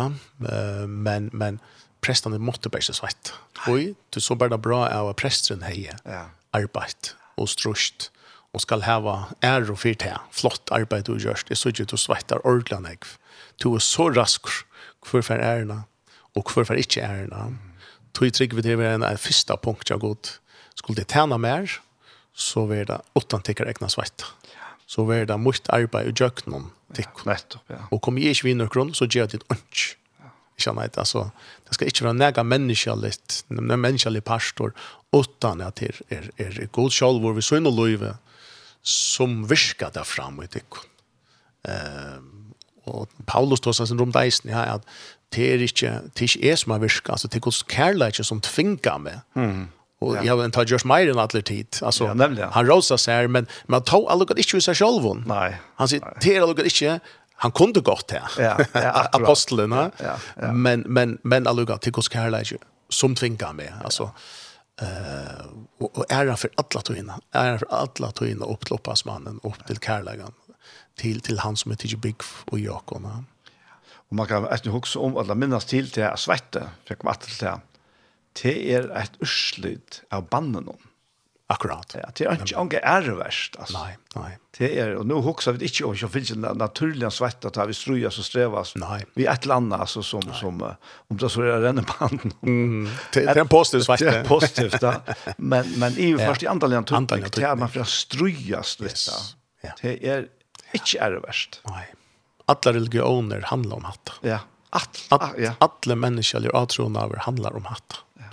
men, men prestene måtte bare ikke svett. Og det så bare bra av at presteren heier ja. arbeid og strøst og skal hava ære og fyrt her. Flott arbeid du gjørst. Jeg så ikke du svettar ordentlig du er så rask hver for ærene, og hver for ikke ærene. To i trygg ved det er en første punkt jeg har. Skulle det tjene mer, så vil det åttan tikkar egna svett. Så vil det mot arbeid og gjøk noen tikk. Ja, nettopp, ja. Og kommer jeg ikke vinner grunn, så gjør jeg det ikke. Ikke annet, altså, det skal ikke være nega menneskjallitt, menneskjallig pastor, åttan at det er, er, er god sjálf hvor vi så inn og løyve, som virker det fram i tikk. Ehm, um, og Paulus tås sin rom deisen ja, at det er ikke, det er ikke jeg som har virket, altså det er hos kærleikken som tvingar meg. Mm. Og ja. jeg har tatt Josh Meyer en atler tid. Altså, ja, nemlig, ja. Han rosa seg men, men tog alle godt ikke ut seg selv. Nei. Han sier, det er allukket ikke, han kunde gått det. Ja, ja [LAUGHS] Apostelen, ja, ja, ja. men, men, men allukket til hos kærleikken som tvingar meg. Altså, ja. Uh, og, og æra for alla tøyna, æra for alla tøyna opploppasmannen, opp til kærlegan, till till han som er till Bygg och Jakob. Ja. Och man kan efter huxa om alla minnes til till att svette för jeg kom etter til det. Det är ett urslit av bannen noen. Akkurat. Ja, det är inte ange är värst alltså. Nej, nej. Det är och nu huxar vi inte om jag finnes en naturlig svett at vi strujas og strävas. Nej. Vi ett annet, altså, som nej. som om det så er den banden. Mm. Det är en positiv svett. Det är positivt da. Men men i ja. først i andra länder tror jag man för strujas lite. Yes. Ja. Det är Ikke er det verst. Nei. Alle religioner handler om hatt. Ja. At, at, ah, ja. Alle mennesker eller avtroende av handler om hatt. Ja.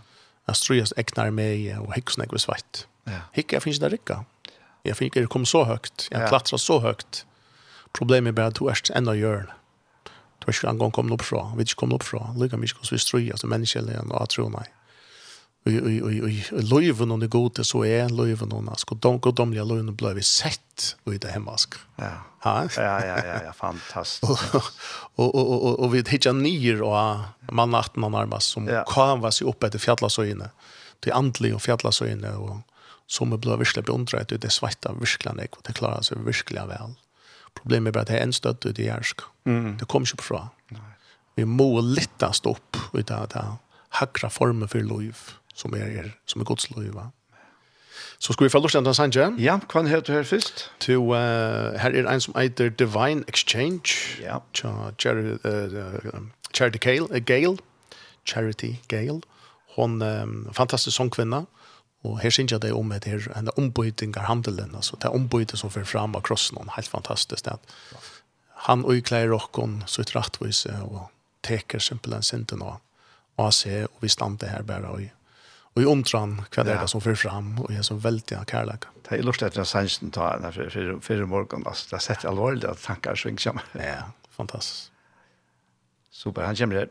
Jeg tror jeg egnar meg og hikker snakk ved svett. Ja. Hikker jeg finnes det rikka. Jeg finner det kom så høyt. Jeg ja. klatrer så høyt. Problemet er bare at du er enda gjør. Du er ikke en gang kommet opp fra. Vi er ikke kommet opp fra. Lykke mye hvordan vi strøyer som mennesker eller avtroende av og løyven og det gode så er løyven og nask, og de godomlige løyven ble vi sett og i det hemmask. Ja, ja, ja, ja, ja fantastisk. og, og, og, og, vi hittar nyer og mannatten man nærmast som ja. kan være seg oppe etter fjallasøyene, til andelig og fjallasøyene, og som ble virkelig beundret ut, det svetta virkelig nek, og det klarer seg virkelig vel. Problemet er bare at det er en støtt ut i jærsk. Mm. Det kommer ikke fra. Nei. Vi må littast opp ut av det, hakra formen for liv. Mm som är er, som är Guds lov va. Så ska vi få lust att sanja. Ja, kan här her först. Till uh, her är en som heter Divine Exchange. Ja. Charity uh, Charity Gale, Gale. Charity Gale. Hon um, fantastisk sångkvinna. Og her synes jeg det om det her, en ombyting av handelen, altså det er ombyting som fører fram av krossen, og helt fantastisk det. Han utklærer åkken så et rettvis, og teker simpelthen sinten og se og vi stander her bare og och i omtran kvar det som för fram och är så väldigt kärlek. Det är lust att sen ta den för för för morgon alltså det sätter allvarligt att tankar svingar. Ja, fantastiskt. Super, han kommer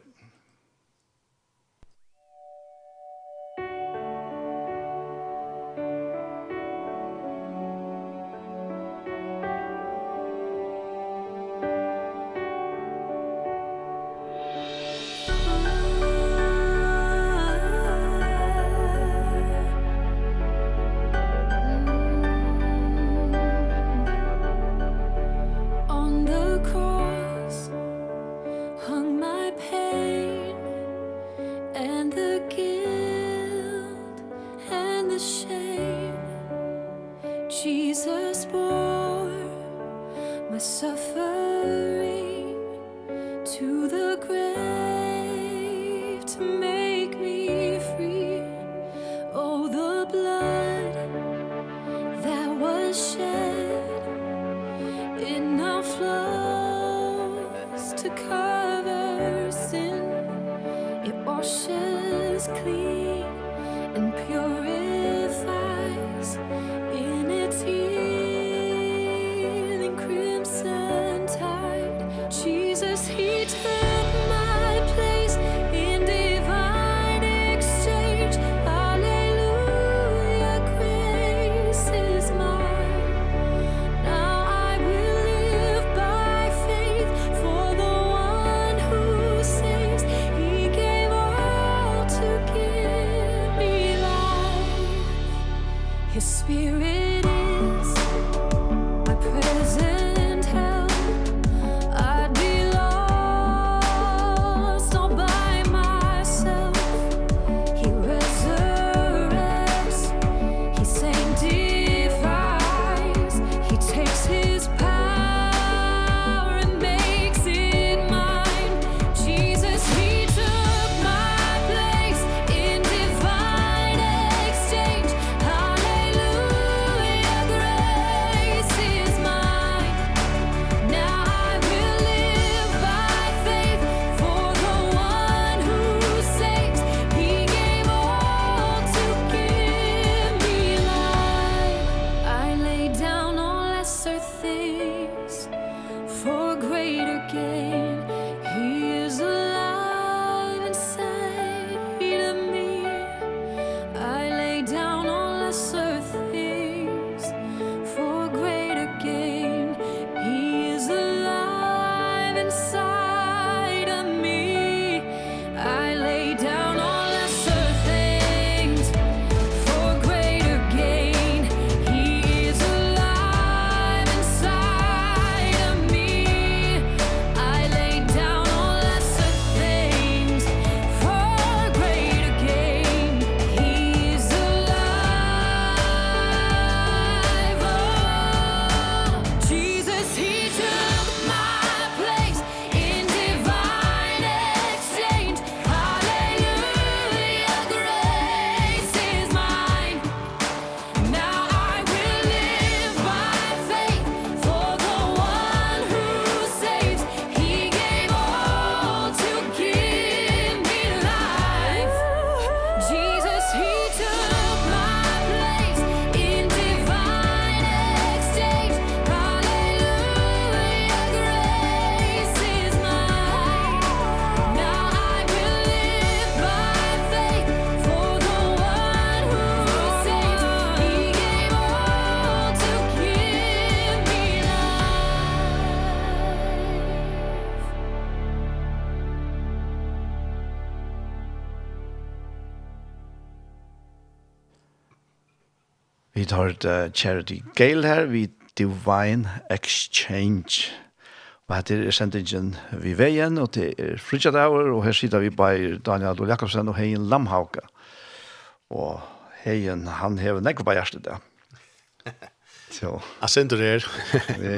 Vi tar uh, Charity Gale her, vi Divine Exchange. Og her er sendingen vi veien, og det er Fridtjad Auer, og her sitter vi bare Daniel Adol Jakobsen og Heien Lamhauka. Og Heien, han hever nekva på hjertet det. [LAUGHS] Så. Jag syns det är.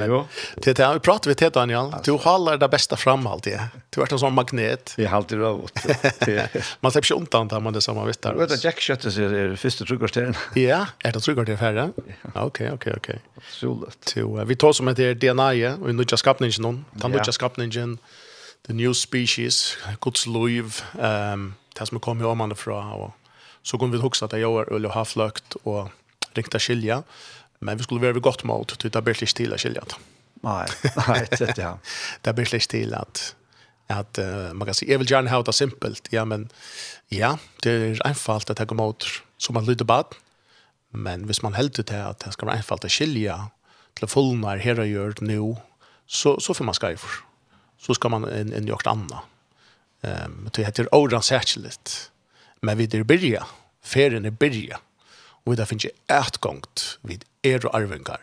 Jo. Det här vi pratar vi till Daniel. Du håller [LAUGHS] det bästa fram alltid. Du är en sån magnet. Vi har alltid varit. Man släpper inte undan man det samma vet där. Vet du Jack Shutter ser det första tryckarstenen. [LAUGHS] Ja, är det tryckarstenen färre? Okej, okej, okej. Soligt. Jo, vi tar som heter DNA och nu just skapningen någon. Tan nu just skapningen the new species, Guds liv, ehm det som kommer om andra från och så går vi huxa att jag har haft flökt och rikta skilja. Mm Men vi skulle vara gott mot till det blir lite stilla det. Nej, nej, det ja. Det blir slik til at, at uh, man kan si, jeg vil gjerne ha det simpelt. Ja, men ja, det är enkelt att ta emot som man lyder bad. Men hvis man heldur til at det skal være enkelt å skilja til fullnar her og gjør nu, så, så får man skriver. Så skal man inn, inn i åkt anna. Um, det heter åren særskilt. Men vi der byrja, ferien er byrja og det finnes et gongt vid er og arvingar.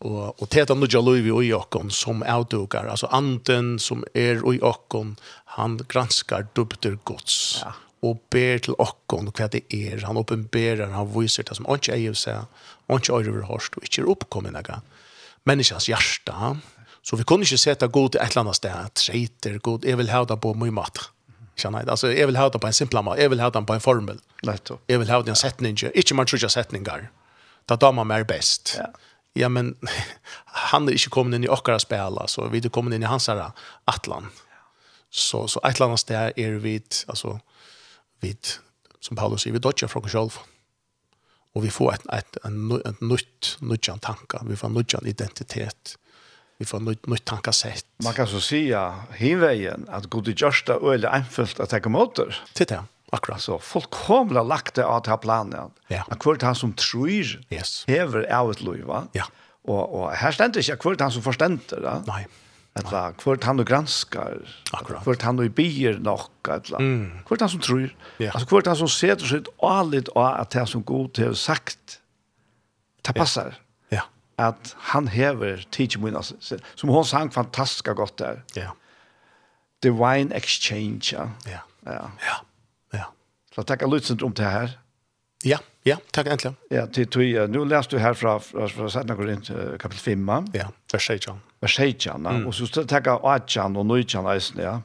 Og, og teta nu jalui vi ui okkon som avdukar, altså anden som er ui okkon, han granskar dubter gods. Ja. Og ber til okkon hva det er, han oppenberer, han viser det som han ikke eier seg, han ikke eier overhårst, og ikke er oppkommet aga. Menneskens hjärsta, så vi kunne ikke sette god til et eller annet sted, treiter, god, jeg vil hevda på mye mat. Kjenner jeg. Altså, jeg vil ha det på en simpel mat. Jeg vil ha det på en formel. Nettopp. Jeg vil ha det i en setning. Ikke man tror ikke setningar. Da tar man mer best. Ja. Ja, men [LAUGHS] han er ikke kommet inn i okkara spela, så vi er kommet inn i hans herre, Atlan. Så, så et eller annet sted er vi, altså, vi, som Paulus sier, vi dodger fra oss selv. Og vi får et, et, et, et nytt, nytt tanker, vi får en nytt identitet. Mm vi får nytt, nytt tankasett. Man kan så säga hinveien, at god i Gjørsta och eller at jeg måter. Til det. Titta, akkurat. Så fullkomligen lagt det av til planen. Ja. Att kvart han som tror yes. hever av et liv, va? Ja. Och, och här ständer inte kvart han som forstender, da? Nei. Eller kvart han du granskar. Akkurat. Kvart han du bier nok? Eller mm. kvart han som tror. Ja. Alltså kvart han som ser sig ett aligt av at det som god til sagt. Det passar. Ja at han hever teach min som hon sang fantastisk godt der. Ja. Divine exchange. Ja. Ja. Ja. Ja. ja. Så takk alla lyssnare om det her. Ja, ja, takk äntligen. Ja, till tog nu läste du her fra, fra, fra Sætna Korint kapitel 5. Ja, vers 16. Vers 16, mm. Og så tack Achan och Nuchan nästan, ja.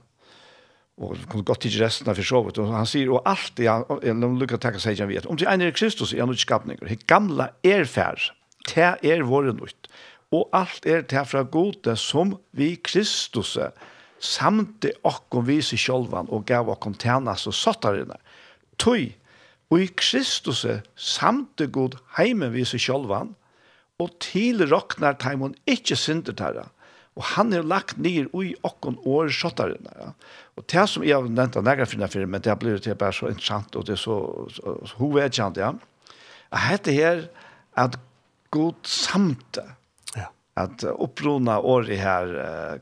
Og Och kunne gott ikke resten av försovet Og han säger och allt det jag jeg lukar tacka sig jag vet. Om det är Kristus er nu skapning. Det gamla erfär det er våre nytt. Og alt er det fra gode som vi Kristus samt det okkom vise sjølvan og gav okkom tjenas og sattarina. Tøy, og i Kristus samt det god heimen vise sjølvan, og til roknar taimon ikkje synder tæra. Og han er lagt nir i okkon år sjottarina. Ja. Og det som jeg har nevnt av nægra finna fyrir, men det har blivit det bare så interessant, og det er så, så, så hovedkjent, ja. At dette her, at god samte. Ja. At opprona året her,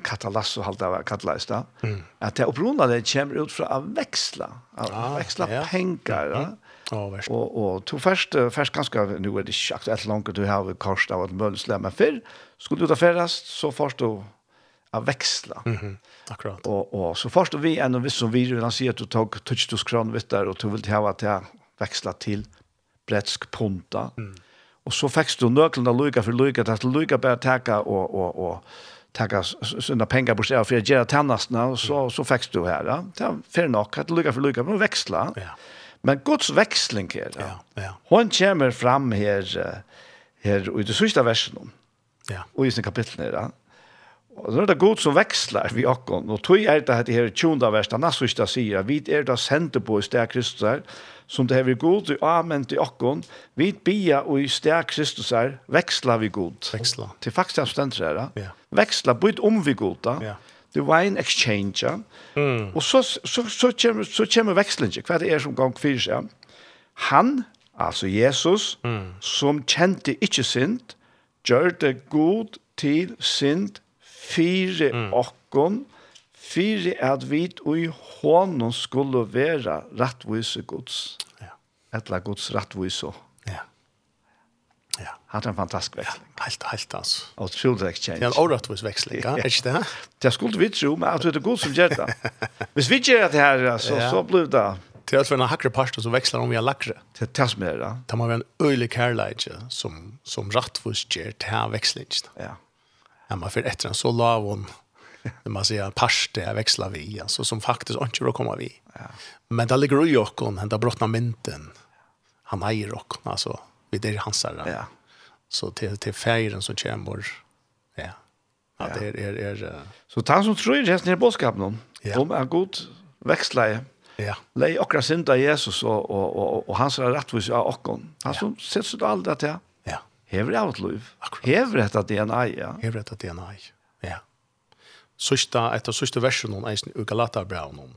katalasso halda var katalast da, mm. at det opprona det kommer ut fra å veksla, å ah, veksla ja. penger. Ja. Mm. Oh, og, og to først, først ganske, nå er det ikke aktuelt langt, du har kors av et møllesle, men før, skulle du ta ferdast, så først du å veksla. Mm -hmm. Akkurat. Og, og så først vi en og viss som vi, han sier at du tok 2000 kroner vitt der, og du vil ha at jeg veksla til bretsk punta. Mm og så fikk du nøklen av lykke for lykke, at er lykke bare teka og, og, og teka sine penger på stedet for å gjøre tennene, og så, så fikk du her. Ja. Det er fair nok, at er lykke for lykke, men veksla. Ja. Men Guds veksling her, ja. Ja, ja. hun kommer fram her, her i det sørste versen, ja. og i sin kapittel her, ja. Og så er det god som vekslar vi akkon, og tog er det her tjonda versta, nassuista sier, vi er det sendte på i sted Kristus her, som det hever god, du amen til okkon, vi bia og i steg Kristus her, veksla vi god. Veksla. Til faktisk det stendt her, ja. Veksla, byt om vi god, da. Ja. Det var en exchange, ja. Mm. Og så, så, så, kommer, så kommer vekslinje, hva det er som gang fyrir seg. Han, altså Jesus, mm. som kjente ikke synd, gjør det god til synd, fire mm. okkon, Fyre at vi i hånden skulle være rettvise gods. Ja. Etla gods rettvise. Ja. Ja. Hatt en fantastisk veksling. Ja, helt, helt altså. Og trolig exchange. Det er en åretvis veksling, ja. er ikke det? [LAUGHS] Det skulle vi tro, men at det er god som gjør det. Hvis vi gjør det her, så, ja. så blir det Det är for en hakre pasta som växlar om vi har lackre. Det som er det. Det må være en øylig kærleidje som, som rattvis gjør til här växlingen. Ja. Ja, man får etter en så lav och när man säger parste jag växlar vi alltså som faktiskt inte vill komma vi. Ja. Men där ligger ju också han brottna mynten. Han äger också alltså vid det hans där. Ja. Så till till färgen som kommer. Ja. Ja, det är är är så tant som tror jag nästan är boskap någon. Ja. De är god växlar. Ja. Lei okra synda Jesus och och och, og hans rättvis av och Han som sätts så allt det här. Ja. Hever det av et liv. Hever det att det är ja. Hever det att det är en Ja sista, et av sista versen om eisen i Galaterbraun.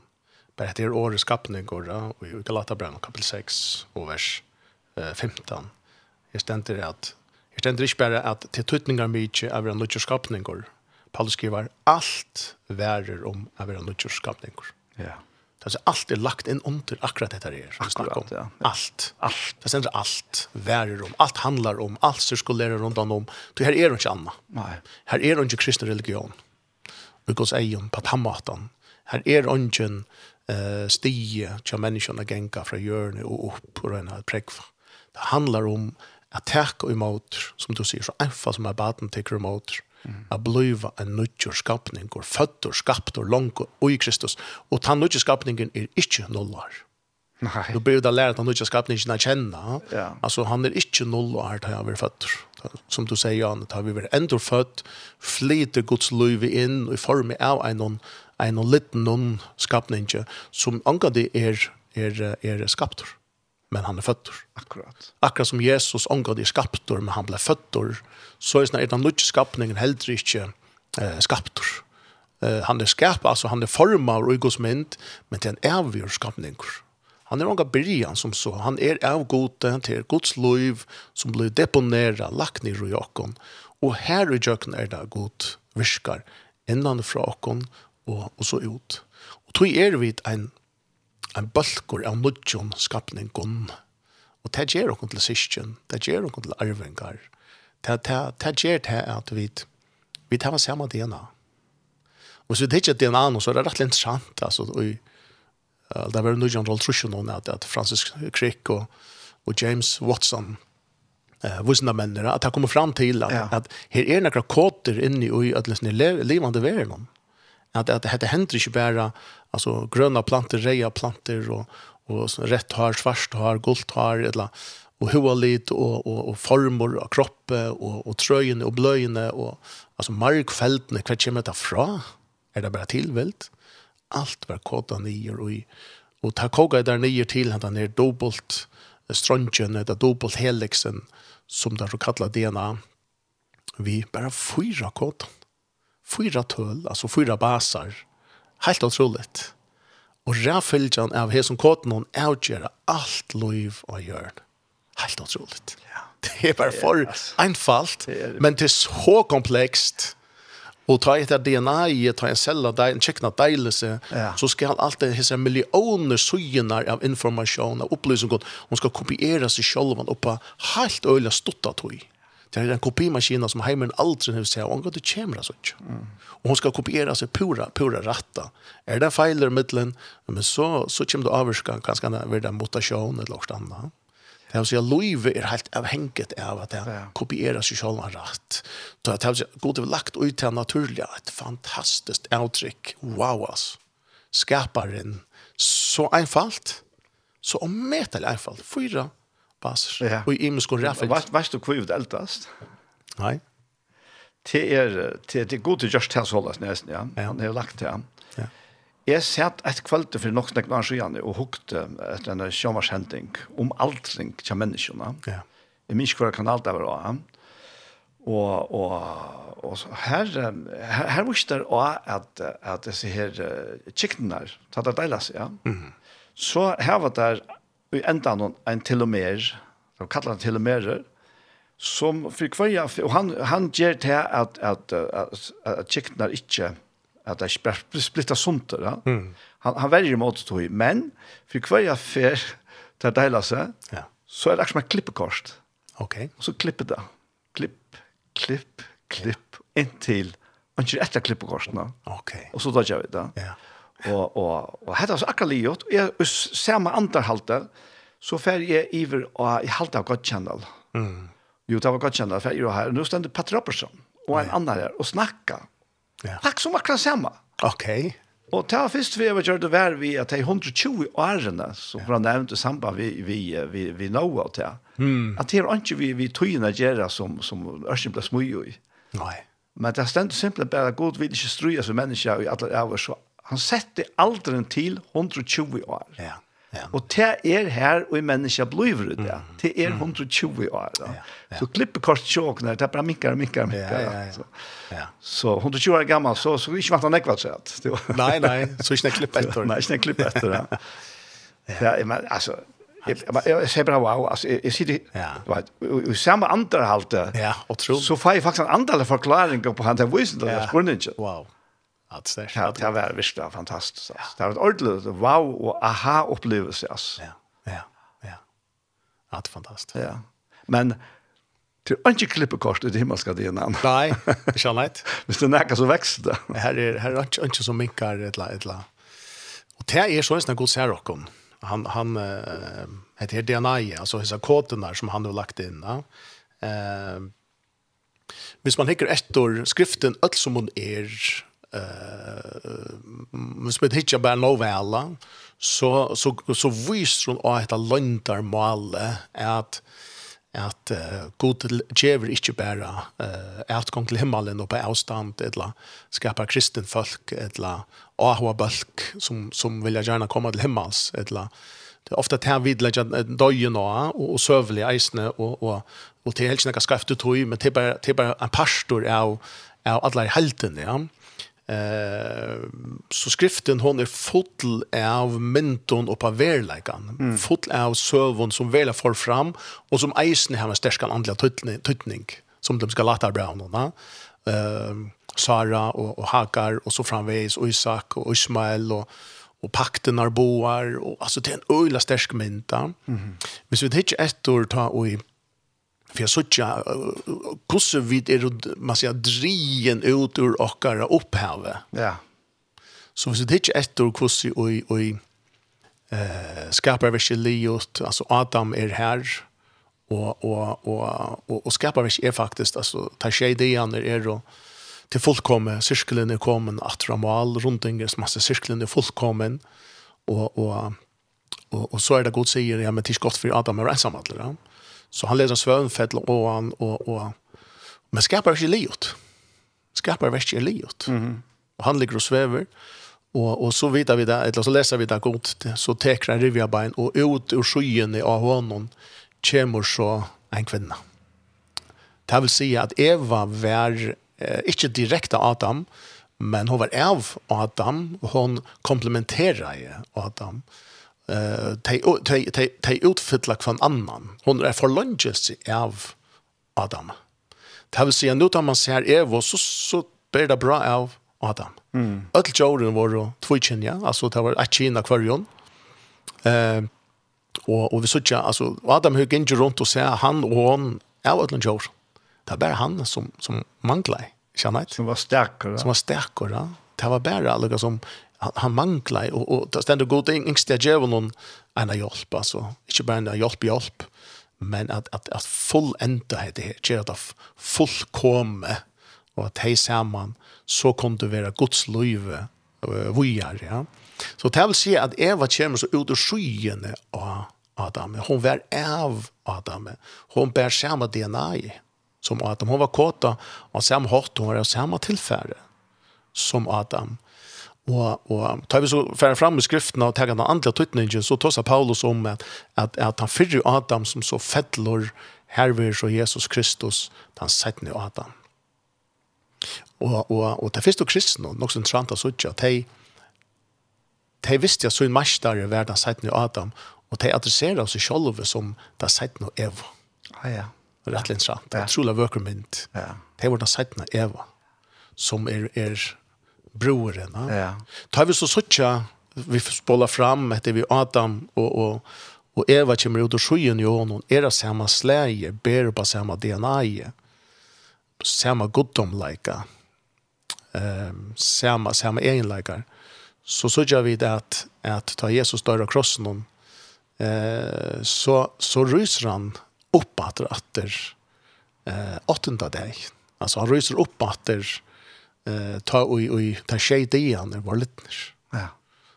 Bare etter årets skapning går det, og i Galaterbraun kapitel 6 og vers 15. Her stender at Her stender ikke bare at til tøtninger mye av en går. Paulus skriver alt værer om av en nødgjørskapninger. Ja. Det Alltså allt är lagt in under akkurat detta det är som om. Ja. Allt. Allt. Det sänds allt. värder om. Allt handlar om. Allt som skulle lära runt om. Det här är inte annat. Nej. Här är inte kristna religion i Guds egen på tammaten. Her er ånden eh, stige til menneskene genga fra hjørnet og opp og på et prekva. Det handlar om at teka imot, som du sier, så enfa som er baden teker imot, Mm. Att bliva en nødgjør skapning, og fötter skaptor langt og i Kristus. Og ta nødgjør skapningen är inte nollar. Nej. Då blir det lärt att han inte ska kunna känna. Ja. Alltså han är inte noll och här tar jag över fötter. Som du säger Jan, har vi väl ändå fött flyter Guds liv in i form av en en liten någon skapning som angår det är är är skaptor. Men han är fötter. Akkurat. Akkurat som Jesus angår det skaptor men han blev fötter. Så är det den lilla skapningen helt inte eh, skaptor. Eh, han är skap, alltså han är formad och i Guds mynd, men det är en evig skapning. Mm Han er unga byrjan som så. Han er av gode, han Guds liv som blir deponeret, lagt ned i okkon. Og her i jøkken er det god virkar innan fra okkon og, og så ut. Og tog er vi en, en balkor av nudjon skapningon. Og det gjør noen til syskjen, det gjør noen til arvingar. Det, det, det gjør det at vi, vi tar samme DNA. Og så det er ikke DNA, så er det rett og slett sant, altså, og det var nu John Roltrusjon nå, at, at Francis Crick og, og James Watson eh vusna mennene at han kommer fram til at, ja. at her er några koder inne i at lesne levande världen att att det händer inte bara alltså gröna plantor, reja plantor och och rätt har, svart har, gult har eller och hur lite och och och former av kroppe och och tröjorna och blöjorna och alltså markfälten vad kommer det fra? Är det bara tillvält allt var kåta nyer och og ta koga der nyer til han den er dobbelt strøntjen, det er dobbelt helixen som det er kallet DNA vi bare fyra kåta fyra tøl, altså fyra basar helt otroligt og rævfylgjan av hei som kåten hon avgjera allt loiv og hjørn helt otroligt ja. det er bare for ja, einfalt men det er så komplekst Och ta etter DNA i ta en cella där en checkna deilelse, ja. så ska allt det här miljoner sojnar av informasjon och opplysning gott hon ska kopiera sig själv och på helt öliga stotta tog. Det er en kopimaskin som hemmen aldri har sett och hon går till kjemra så mm. Och hon ska kopiera sig pura pura ratta. Är det feiler i middelen, men så så kommer det kanskje det när en mutasjon eller något annat. Det vil si at livet er helt avhengig av at det kopierer seg selv rett. Det vil si at Gud har lagt ut til naturlig et fantastisk avtrykk. Wow, ass. Skaparen. Så einfalt. Så ommetelig einfalt. Fyra baser. Ja. Og i imensk og raffelt. Vet du hvor vi eldast? Nei. Det er, det er god til just hans holdes nesten, ja. Han har lagt til ham. Jeg satt et kveld for nok snakke noen siden og hukte etter en sjømarshending om altring til menneskene. Ja. Jeg minns hver kanal det var av. Og, og, og her, her, her visste jeg at, at disse her kjektene der, tatt av deilig, ja. Mm. Så her var det i enda noen en telomer, de kallar det telomerer, som for hver, og han, han gjør til at, at, at, at, at kjektene ikke att det är splitta sunt där. Mm. Han han väljer mot tog men för kvar för ta dela seg, Ja. Så er det också med klippekost. Okej. Så klipper det. Klipp, klipp, klipp in till och inte efter klippekosten. Okej. Och så då vi det. Ja. Och och och hade alltså akaliot och jag samma antal halte, så fer jeg iver och i halta gott channel. Mm. Jo, det var gott kända för ju här. Nu stender Petter Robertson och en annan där och snacka. Ja. Takk som akkurat samme. Okej. Og det var først vi har gjort det vær vi at de 120 årene som ja. nevnt i samband vi, vi, vi, vi nå og til. Mm. At det er ikke vi, vi tøyene gjør som, som Ørsen ble smøy i. Nei. Men det er stendt simpelthen bare god vil ikke strøye som mennesker i alle år. Så han setter alderen til 120 år. Ja. Ja. Og det er her, og i menneska blir det, det er 120 år. Ja. Ja. Så klipper kort tjåkene, det er bare minkar og minkar og minkar. Ja, ja, ja. Så, ja. så 120 år gammal, så, så ikke vant han ekvart seg. Nei, nei, [LAUGHS] så ikke klipp etter. nei, ikke klipp etter, ja. ja. men, altså, jag jag säger bara wow alltså jag sitter vet i samma andra halte ja otroligt så får jag faktiskt en andra förklaring på han där visst det är wow att det ja, det var visst var fantastiskt. Ja. Det var ett ordentligt wow och aha upplevelse alltså. Ja. Ja. Ja. Att fantastiskt. Ja. Men till inte klippa kost det himla ska det. Nej, [LAUGHS] det ska nej. Visst det näka så växer det. Här är här är inte så minkar ett la ett la. Och det är så en sån god särrockon. Han han eh heter DNA alltså hisa koden där som han har lagt in, va. Eh Hvis man hikker etter skriften, alt som hon er, eh men spet hitja bara novella så så så visst hon att ett lantar mal att att uh, god tjever inte bara uh, att gång till himmelen och på avstånd eller skapa kristen folk eller ahua bulk som, som vill gärna komma till himmels eller det är ofta det vid vidlägga döjen och, och sövliga isne och, och, och till helst näka skaftet tog men det typ bara, det är bara en pastor av, av alla helten ja. Eh, så skriften hon är full av mynton och på verlekan. Mm. Full av sövon som väl får fram och som eisen har en stärkan andlig tutning som de ska låta brown va. Eh Sara och, och Hagar och så framvis och Isak och Ismael och och pakten arboar och alltså det är en öjla stärsk mynta. Mm. Men så vi hittar ett ta och i för jag såg kusse vid er man säger drien ut ur okkara upphave. Ja. Så hvis det ikke etter kusse og og eh skapar vi liot, altså Adam er her, og, og, og, og, og skapar vi är faktiskt alltså ta sig det är er då till fullkomne cirkeln är kommen at ramal rundt en masse cirkeln er fullkommen og, og, og, og så er det godt sier, ja men tills godt for Adam er ensam alla. Ja. Så han läser svönfäll och han och, och men skapar ikke livet. Skapar inte livet. Mm -hmm. Han ligger og svever, Och, och så vidare vi det, eller så läser vi det gott, så teker han rivjabein och ut ur skyen av honom kommer så en kvinna. Det vill säga att Eva var eh, inte direkt Adam, men hon var av Adam og hon komplementerer Adam eh uh, te te te utfylla kvann annan. Hon er for lunges av Adam. Det vill säga nu tar man ser Eva så så blir det bra av Adam. Mm. Öll jorden var då twitchen ja, alltså det var ett kina kvarjon Eh och och vi såg alltså Adam hög inte runt och ser han och hon är öll Jordan. Det var han som som manglar. Känner Som var starkare. Som var starkare. Det var bare alla som han, han manglar och, och det ständer god ting där ger någon en hjälp alltså inte bara en hjälp hjälp men att att att full ända det. Ger det fullkomme och att hej samman så kom det vara Guds löv vojar ja. Så det sig säga att Eva kommer så ut ur skyen av Adam hon var av Adam hon bär samma DNA som Adam. Hon var kåta och samma hårt hon var av samma tillfälle som Adam. Og, og tar vi så færre fram i skriften og tar han andre tøytningen, så tar Paulus om att att at han fyrr Adam som så fettlor herver så Jesus Kristus han setter nu Adam. Og, och og det första kristna något som tranta så at de, de visste jag så en match där i världen Adam och de adresserar seg själva som där setter nu Eva. Ja ja. Rätt intressant. Jag tror det var mynt. Ja. De var den setter Eva som är är broren. Ja. Tar vi så suttja, vi spolar fram etter vi Adam och och och Eva kommer ut og skyen ju honom är det samma släge ber på samma DNA samma goddomleika, um, ehm samma samma egen så så vi det att att ta Jesus dør och krossen hon eh så så ryser han upp åter åter eh åttende dag alltså han ryser upp åter eh ta oi oi ta tjej det er var lite. Ja.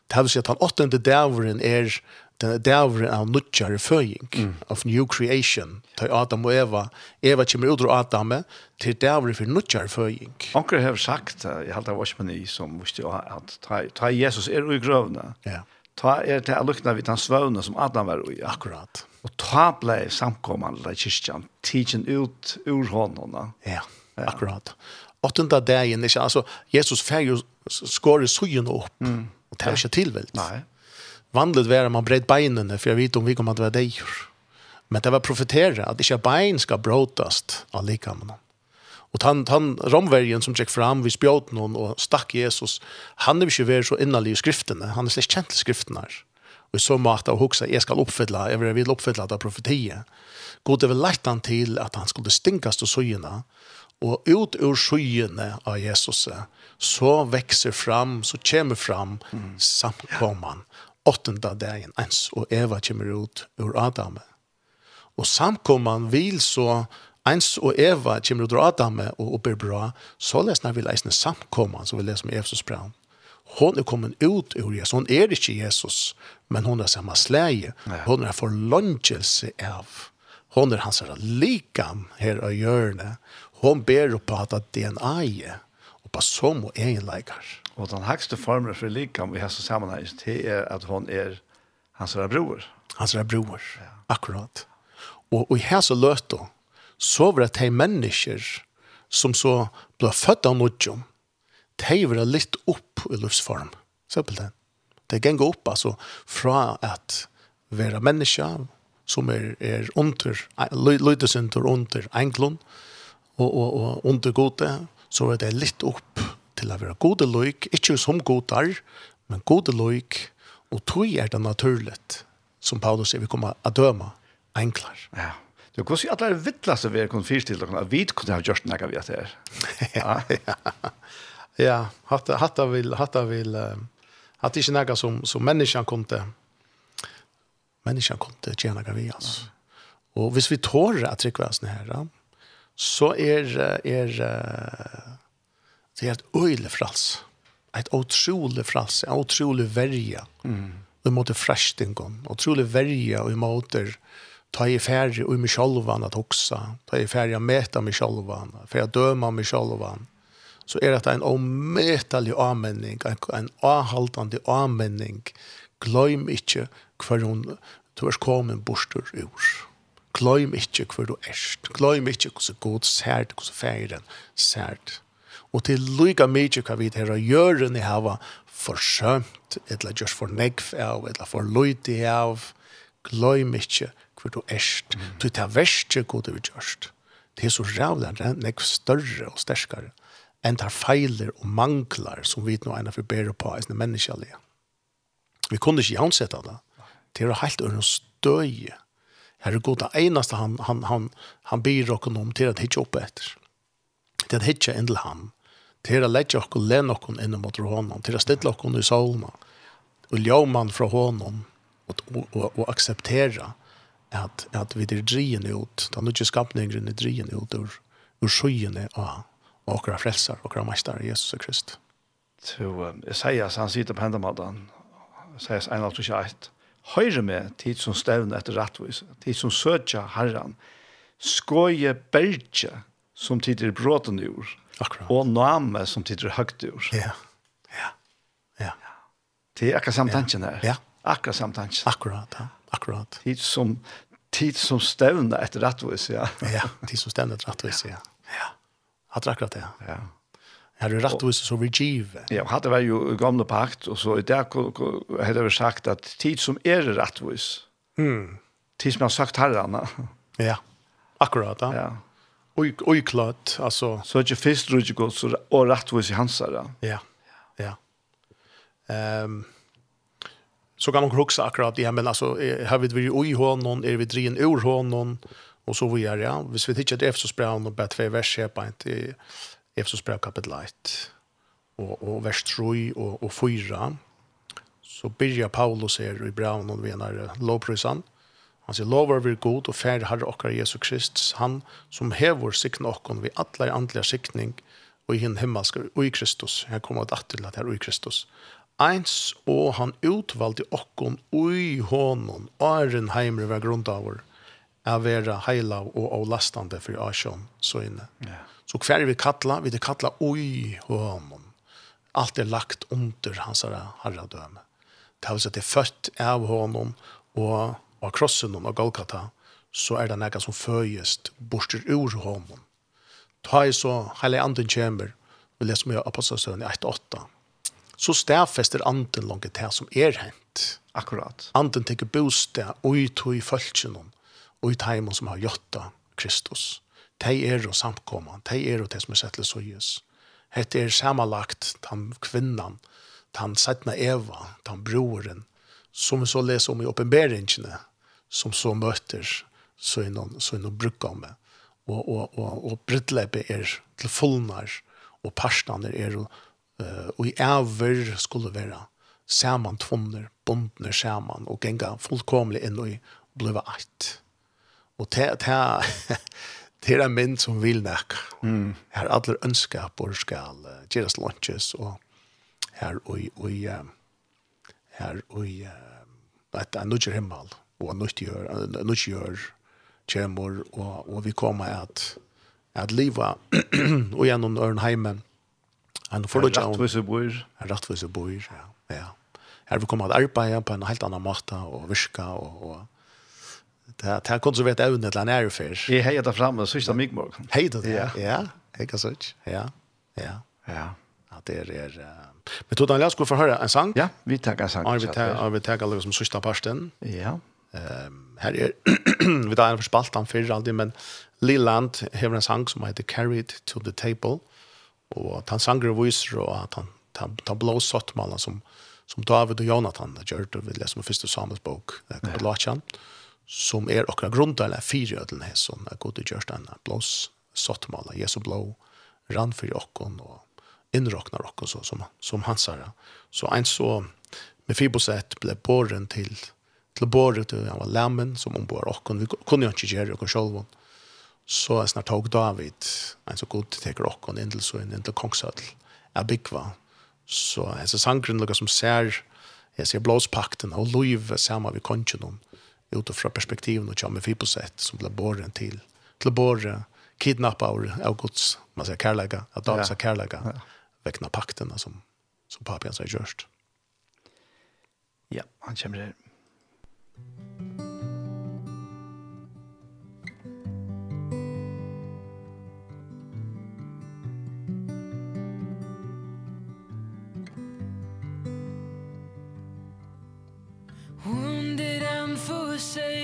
Det har sett han åttende dävren er den dävren av nutjar føying mm. of new creation. Ta Adam og Eva, Eva kommer ut ur Adam til dävren for nutjar føying. Onkel har sagt, jag hade varit på som visste att ta ta Jesus er i grövna. Ja. Ta er til å lukne vidt hans svøvne som Adam var i. Akkurat. Og ta ble samkommende i kyrkjan, tidsen ut ur hånden. Ja, akkurat åttende dagen, ikke? Altså, Jesus fer jo skåre sugen opp, Mm. Och tar ikke tilvilt. Nej. Vandlet var man bred benen, för jag vet om vi kommer att vara dig. Men det var profetera att ikke bein ska bråtast av likamene. Och han, han romvärgen som gick fram vid noen och stack Jesus, han er ikke vært så innerlig i skrifterna. Han är kjent til skriftene skrifterna. Och i så måte av huxa, jag ska uppfylla, jag vill uppfylla det profetia. God det väl lagt han till att han skulle stinkas til sojorna. Og ut ur skyene av Jesus, så växer fram, så kommer fram mm. samkomman. Åttende dagen ens, og Eva kommer ut ur Adam. Og samkomman vil så ens og Eva kommer ut ur Adam og oppe bra, så lesner vi lesner samkomman, så vi leser med Efesus brann. Hon er kommet ut ur Jesus. Hon er ikke Jesus, men hon er samme slæge. Hon er forlåndelse av. Hon er hans likam her av hjørnet hon ber på att DNA och på som och egenläkar. Och den högsta formen för likam vi har så det är att hon är hans bror. Hans bror, ja. akkurat. Och, och i hälsa löt då så var det de människor som så blev födda av nudjum de var litt upp i livsform. Simpelthen. Det ganger opp alltså fra at være menneske som er, er under, lydesynder under englund, og, og, og under gode, så er det litt opp til å være gode løyk, ikke som godar, men gode løyk, og tog er det naturligt, som Paulus sier, vi kommer å døme enklar. Ja. Du kan si at det er vittlaste vi kunne kun fyrstilt, og vi kunne ha gjort noe vi har til. [LAUGHS] Ja, ja. Ja, hatta, hatta vil, hatta vil, hatta ikke noe som, som menneskene kunne, menneskene kunne tjene noe vi, altså. Og hvis vi tårer at trykker oss ned her, så er, er det er et øyelig frals. Et utrolig frals, en utrolig verja. Mm. Vi måtte frestingen, utrolig verja, vi måtte ta i färg och mig självan att också ta i färg att mäta mig självan för att döma mig självan så er det en omätlig anmenning, en, en avhaltande användning glöm inte kvar hon tvärs kommer bostor ur gløym ikkje hvor du erst. Gløym ikkje hvor god sært, hvor feiren sært. Og til lyga mykje hva vi her å gjøre ni hava forsømt, eller just for negv av, eller for lydig av. Gløym ikkje hvor du erst. Mm. Du tar verste god du gjørst. Det er så rævlig, negv større og sterskare enn tar feiler og manglar som vi nå ena forberer på enn menneskelige. Vi kunne ikke jansette det. Det er helt under støye är det eneste han, han, han, han byr oss om til at hitje opp etter. Til at hitje inn til han. Til at lette oss og lene oss inn mot honom. Til at stille oss i solene. Og ljøman fra honom. Og, og, og, og akseptere at, at vi er drien ut. Den ikke skapningen er drien ut ur, ur skyene av åkra frelsar, våra mestar, Jesus Kristus. Så jeg sier han sitter på hendemåten. Jeg sier at han høyre med tid som stevne etter rettvis, tid som søtja herran, skoje berge som tid er bråten i Akkurat. og name som tid er høgt i. Ja, ja, ja. Det er akkurat samtansjen her. Ja. Akkurat samtansjen. Akkurat, ja. Akkurat. Tid som, tid som stevne etter rettvis, ja. ja, tid som stevn etter rettvis, ja. Ja, akkurat det. Ja. ja. Här är rättvist så vi giv. Ja, hade var ju gamla pakt och så där hade vi sagt att tid som är rättvist. Mm. Tid som har sagt herrarna. Ja. Akkurat. Ja. Och och klart alltså så att det först rutje går så och rättvist i där. Ja. Ja. Ehm um, så kan man också akkurat det men alltså har vi vi oj honom är vi drin ur honom och så vidare ja. Hvis vi tycker det är så bra och bättre vers här på inte Efesos brev kapitel 1 och och vers 3 och och 4 så börjar Paulus här i brevet och venar lovprisan. Han sier, lover vi god och färd har okkar Jesus Kristus han som hever sikten och vi alla andliga sikning och i hinn himmelska och i Kristus. Här kommer att att at her og i Kristus. Eins og han utvalgte okkon ui honom, æren heimre var grundavur, er vera heila og avlastande for asjon, så inne. Ja. Yeah. Så hver vi kattla, vi det kattla oi honom. Allt er lagt under hans herradøme. Det vil si at det er født av honom og av krossen og Golgata, så er det noe som føyest borster ur honom. Ta i så hele anden kjemmer, vi leser mye apostelstøvn i 1-8, så stedfester anden langt det som er hent. Akkurat. Anden tenker bostad og i tog i følgelsen og i teimen som har gjøtta Kristus de er og samkomman, de er og det som er sett til søyes. Hette er samanlagt den kvinnan, den settene Eva, den broren, som vi så leser om i oppenberingene, som så møter så er noen, så er noen bruk. Og, og, og, og brittleppet er til fullnar, og parstene er og, og i æver skulle være saman tvunner, bondner saman, og genga fullkomlig inn og bliva eit. Og det, det, det er en mynd som vil nek. Mm. Her alle ønskaper skal uh, gjøres lunches, og her og i, her og i, at han nødger himmel, og han nødger, nødger kjemur, og, og vi kommer at, at livet, [CLEARS THROAT] og gjennom øren heimen, en får det jo. og bor. Rattvise bor, ja. ja. Her vi kommer at arbeide på en helt annan måte, og virke, og, og Det här konserverat även ett land är för. Jag så fram och sista mikmorg. Hej det, ja. Ja, hejka sånt. Ja, ja. Ja. Att det är... Men tog den läskor för höra en sang? Ja, vi tackar en sang. Ja, vi tackar liksom sista parsten. Ja. Ehm här är vi tar en förspalt spaltan för alltid men Liland har en sang som heter Carried to the Table och han sjunger voice och att han han han blåser som som David och Jonathan gjorde vi läsa med första Samuels bok. Det kan låta som er okra grundala fyrir ödlen her som er god i kjørstana blås sottmala, Jesu blå rann fyrir okkon og innroknar okkon så, som, som hansara så ein så med Fiboset ble båren til til båret til han var lammen som ombor okkon. Vi kunne jo ikke gjøre okkon sjolvon så er snart tog David en så god teker okkon inn til så inn til kongsødl er byggva så er så sangren lukka som ser jeg ser blåspakten og loiv saman vi kongen om utifrån perspektiven och kommer vi sätt som ble båren till till borre kidnappa av Guds man säger kärleka av David ja. kærlega, ja. väckna pakterna som som papian säger gjørst. Ja, han kommer her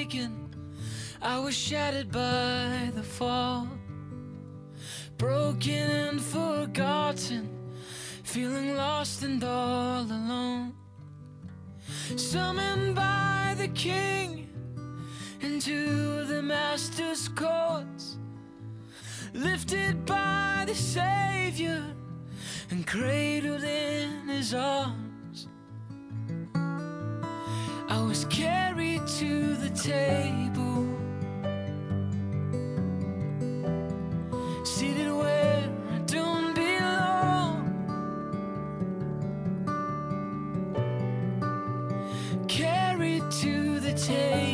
shaken. I was shattered by the fall. Broken and forgotten. Feeling lost and all alone. Summoned by the king Into the master's courts. Lifted by the savior And cradled in his arms. I was carried to the table. Seated where I don't belong. Carried to the table.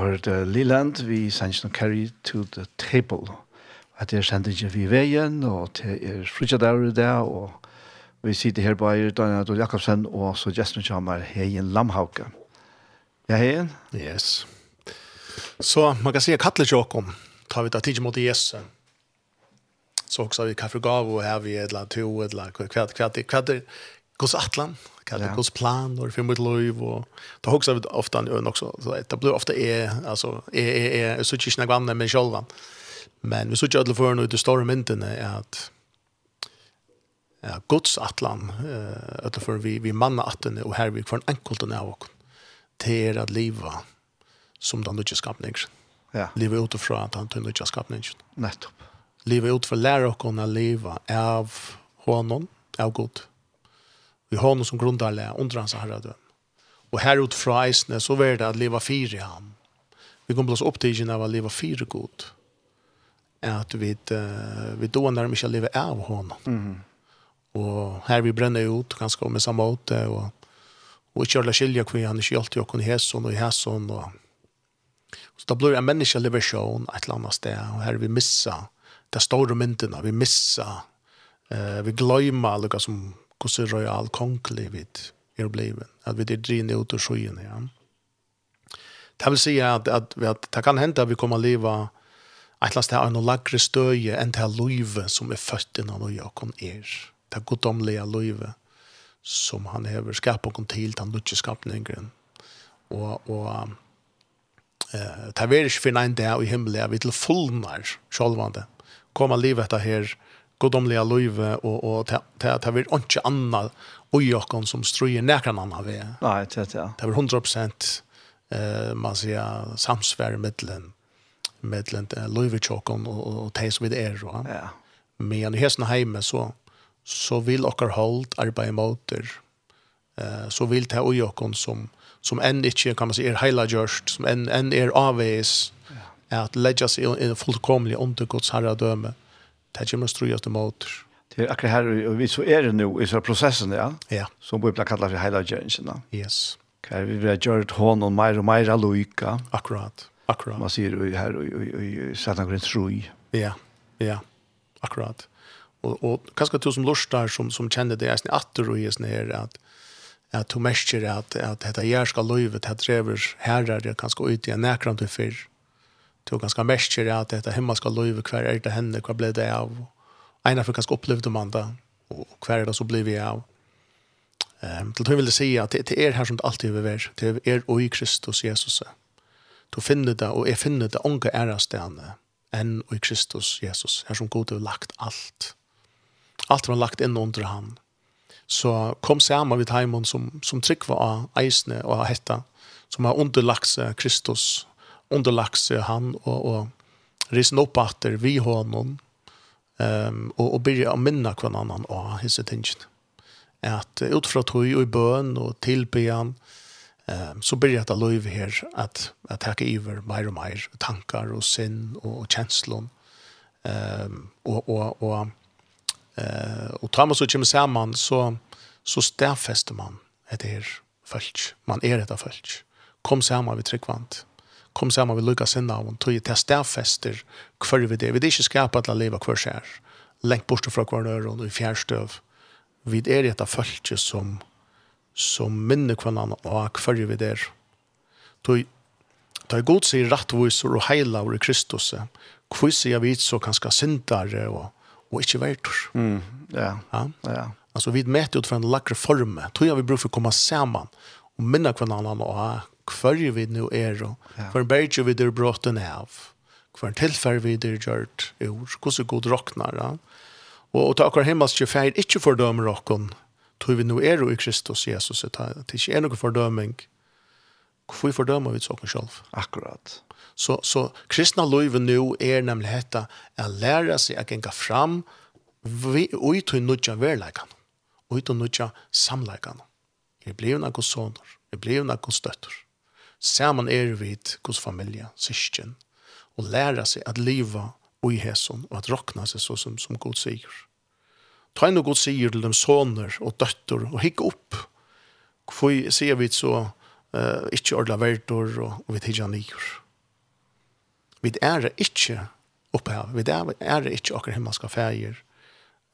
hørt Liland, vi sendte noe carry to the table. At jeg sendte ikke vi veien, og det er frutjadaur i det, og vi sitter her på Eier, Daniel Adol Jakobsen, og så gesten kommer Heien Lamhauke. Ja, Heien? Yes. Så man kan si at kattler ikke tar vi da tid mot Jesus. Så også har vi kaffe gav, og her vi et eller annet to, et eller annet kvart, kvart, kvart, kvart, kvart, kvart, Ja. det kos plan och för mitt liv och då också vi ofta ön också så det blir ofta är alltså är är är så tjus några andra men själva men vi så tjus alla för nu det stora mynten är att ja Guds atlan eh att för vi vi manna atten och här vi från en enkelt och till att leva som den nya skapningen. Ja. Leva utifrån att han tog nya skapningen. Nettopp. Leva utifrån lära och kunna leva av honom, av Gud. Vi har noen som grundarle, under hans herredøm. Og herut fra eisne, så var det at leva fyr i ham. Vi kom blås opptigen av at leva fyr god. At vi, uh, vi då nærmere ikke leva av honom. Mm. Og her vi brenner ut, ganske med samme måte, og, og ikke alle skilja kvi, han ikke alltid jo kun hæsson og hæsson. Og, så da blir en menneske liberasjon et eller annet sted, og her vi missa det store myndene, vi missa, uh, vi gløyma lukka som hvordan royal kongelig vi er blevet, at vi er drinne ut ur skyen igjen. Det vil si at, at, at det kan hende at vi kommer å leve et eller annet sted av noe lagre støye enn til løyve som er født innan og Jakob er. Det er goddomlige løyve som han hever skapet og til den lukke skapningen. Og, og eh, det er ikke for en dag i himmelen, vi til fullnær selvvandet. Kommer livet etter her, godomliga løyve, og, og det vil ikke annet ui okkon som struer nekran anna vi. Nei, det er det. Det 100% eh, man sier samsvär mittlen, mittlen uh, løyve och och og teis vid er. Og, ja. Men i hesten heime så, så vil okkar hold arbeid motor. eh, så vil det ui okkon som, som enn ikke, kan man si, er heila gjørst, som enn, enn er avveis, ja. at ledja seg fullkomlig under Guds herradøme. Ja det kommer en strøyast og måter. Det er akkurat her, og vi så er det nå, i så prosessen, ja? Ja. Som vi blir kallet for hele kjøringen. Yes. Hva vi vil ha gjort hånd og mer og mer loika. Akkurat, akkurat. Man sier jo her, og satan går en troi. Ja, ja, akkurat. Og, og kanskje du som lortar, som, som kjenner det, er sånn atter og er sånn her, at at du merker at, at dette gjør skal løyve, at drever herrer, kan skal ut i en nærkrant og. Det var ganske mestjer at dette ska løyve, hver er det henne, hva ble det av? Einar for ganske opplevde man det, og hver er det så blir vi av? Um, til tog vil det si at det, er her som det alltid vil være, det er og i Kristus Jesus. Du finner det, og jeg finner det unge ærestene, enn og i Kristus Jesus, her som God har lagt alt. Alt var lagt inn under han. Så kom sammen vid heimen som, som tryck av eisene og av hetta, som har underlagt seg Kristus underlagt seg han och och risen upp åter vi honom ehm og och och börja minna kvar annan och tingene. At att utifrån tog och i bön och tillbedjan um, så börjar det lov her att att ta iver mer og mer tankar och sinn och og ehm um, och och og, eh uh, och tar man så kommer sammen, så så stedfester man det här man är det följt kom sammen, vi tryckvant kom sammen med Lukas sinna og tog til stedfester hver vi det. Vi er ikke skapet til å leve hver skjer. Lengt bort fra hver øre og i fjærstøv. Vi er et av følge som, som minner hverandre og hver vi der. Tog Ta i god sig rattvisor og heila i Kristus. Hvor sier vi så kanskje syndare og, og ikke verdur. Mm, ja, ja. ja. Altså, vi møter ut fra en lakre form. Tror jeg vi bruker for å komme sammen og minne hverandre og hver vi nu er, hver berg vi der bråten av, hver tilfær vi der gjørt ur, hvordan god råknar. Ja? Og, og ta akkur himmelske feir ikke fordømer råkken, tog vi nu er i Kristus Jesus, det er ikke er noen fordøming. Hvorfor fordømer vi sånn selv? Akkurat. Så, så kristna løyve nu er nemlig hetta å lære seg å gjenga fram ui til nutja verleikan ut til nutja samleikan Jeg blir jo noen sånner, jeg blir noen støtter. Saman er vi hos familie, syskjen, og læra seg at liva og i hesson, og at rokna seg så som, som Gud sier. Ta inn og Gud sier til dem soner og døtter, og hikk opp. Hvor sier vi så uh, ikke ordla verdor, og, og vi tidja nyer. Vi er ikke opphav, vi er, er ikke akkur himmelska fægir,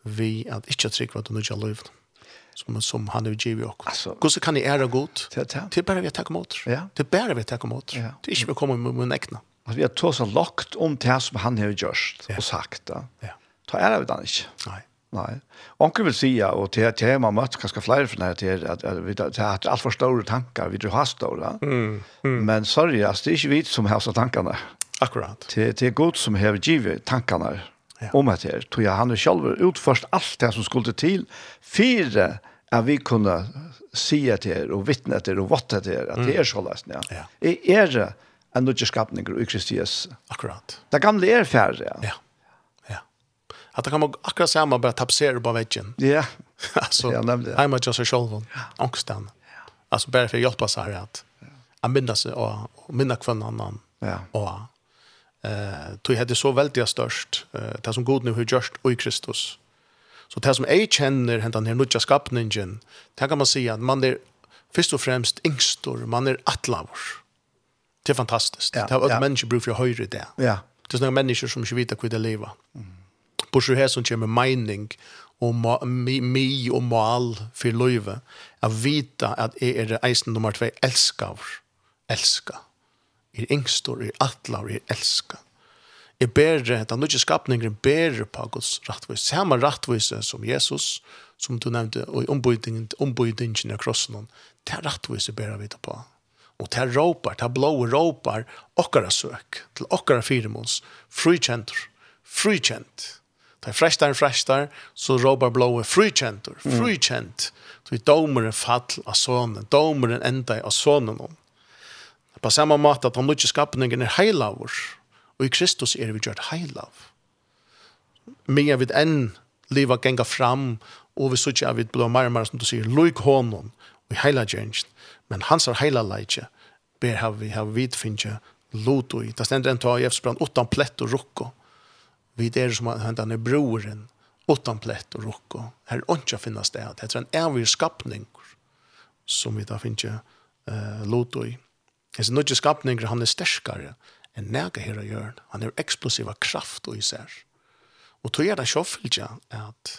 vi er ikke trygg hva du nødja løyvn som, som han har givit oss. Alltså, Gud så kan ni ära god. Det är bara vi att tacka emot. Ja. Det är bara vi att tacka emot. Ja. Det är inte vi kommer med mun äkna. Alltså, vi har tås så lagt om det som han har gjort ja. och sagt. Ja. Ta ära vi han inte. Nej. Nej. Onkel vill säga och det här tema mött ganska fler för det här att vi har allt för stora tankar, vi har stora. Mm. Men sorry, alltså, det är inte vi som har så tankarna. Akkurat. Det, det är god som har givit tankarna ja. om det her. Tror jeg han er selv utførst alt det som skulle til. Fire at vi kunne si det her, og vittne det her, og vatte det her, at det er så løsende. Ja. ja. Jeg er det en skapning i Kristias. Akkurat. Det gamle er færre. Ja. ja. ja. At det kan man akkurat samme bare tapsere på veggen. Ja. [LAUGHS] altså, ja, nemlig. Ja. Hjemme til seg selv, angsten. Ja. Altså, bare for å hjelpe seg her, at jeg minner seg, og minner hver annen. Ja. Og Eh, tog hade så väldigt störst. Eh, det som god nu hur just i Kristus. Så det som jag känner hända ner nutja skapningen. Det kan man säga att man är först och främst yngstor, man är atlavor. Det är fantastiskt. Ja, det har ja. människor brukar höra det. Ja. Det är några människor som inte vet hur det lever. Mm. På så här som kommer mening och ma, mi, mi och mal för löve. Att vita att är det eisen nummer två älskar. Älskar er engstor, er atla, er elska. Er bedre, den nødje skapningen er bedre på Guds rattvis. Samme rettvis som Jesus, som du nevnte, og i ombudingen, ombudingen av krossen, det er rettvis er bedre vidt på. Og det er råpar, det er blå råpar, okkara søk, til okkara firemons, frikjentur, frikjent. Det er frestar, frestar, så råpar blå frikjentur, frikjent. Mm. Så i domeren fall av sonen, domeren enda av sonen om. På samme måte at han ikke skapningen er heilavur, og i Kristus er vi gjort heilav. Mye vid enn liva genga fram, og vi sier at vi blir mer og mer, som du sier, loik honom, og i heila gjerngst, men hans er heila leitje, ber har vi har vidfinnje lot og i. Det stender en ta i Efsbrand, utan plett og rukko. Vi der som han er broren, utan plett og rukko. Her er ikke finnes det, det er en evig skapning, som vi da finnes uh, lot og i. Hans nødje skapninger, han er sterskare enn nega her å gjøre. Han er eksplosiva kraft og især. Og tog er det sjåfylgja at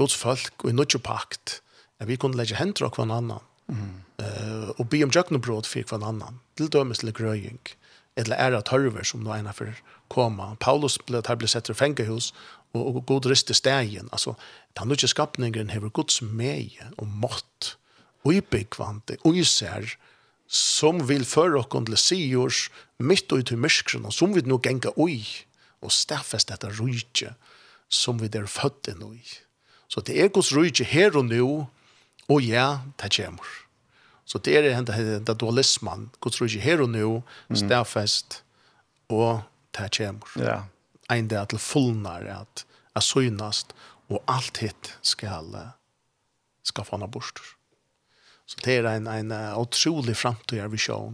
Guds folk og i nødje pakt at vi kunne legge hendra av hver annan uh, og be om jøknebrot for hver annan til dømes til grøying eller æra tørver som nå ena for koma. Paulus ble, her ble sett til fengehus og, og god riste stegen. Altså, den nødje skapningen hever Guds meie og mått og i byggvante og især som vil føre oss til sigjors, midt og til myskren, og som vi nå genga ui, og stafest dette rujtje som vi er født inn i. Så det er Guds rujtje her og nå, og ja, det kommer. Så det er henne, henne dualismen, Guds rujtje her og nå, stafest, og det kommer. Ja. Ein det til fullnar, at jeg synast, og alt hitt skal, skal få henne bort. Så det er en, en otrolig framtid vi ser.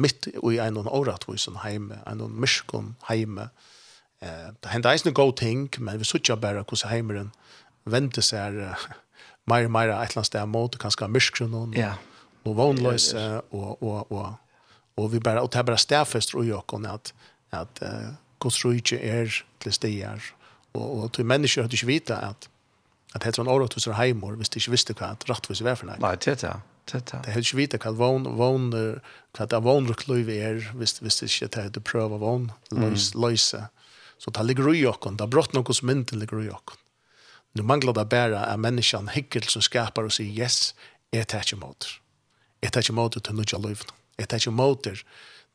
Mitt i en av åratvisen heime, en av myskon heime. Eh, det hender inte god ting, men vi sitter bare hvordan heimeren venter seg uh, mer og mer et eller annet sted mot kanskje kanske myskron och, yeah. och vanlös og, og, og, og, vi bare, og det er bare stäffest og jag at, at uh, Guds rike er til stigar og, og til mennesker har ikke vite at at det er en året hos er heimor, hvis de ikke visste hva at rettvis var for nek. Nei, det er det. Det er ikke vite hva vogn, vogn, hva det er vognrukløyve er, hvis, hvis det ikke er det prøve vogn, løse. Så det ligger i okken, det er brått noe som ikke ligger i okken. Nu manglar det bare at menneskene hikker som skaper og sier, yes, jeg tar ikke måter. Jeg tar ikke måter til nødja løyvene. Jeg tar ikke måter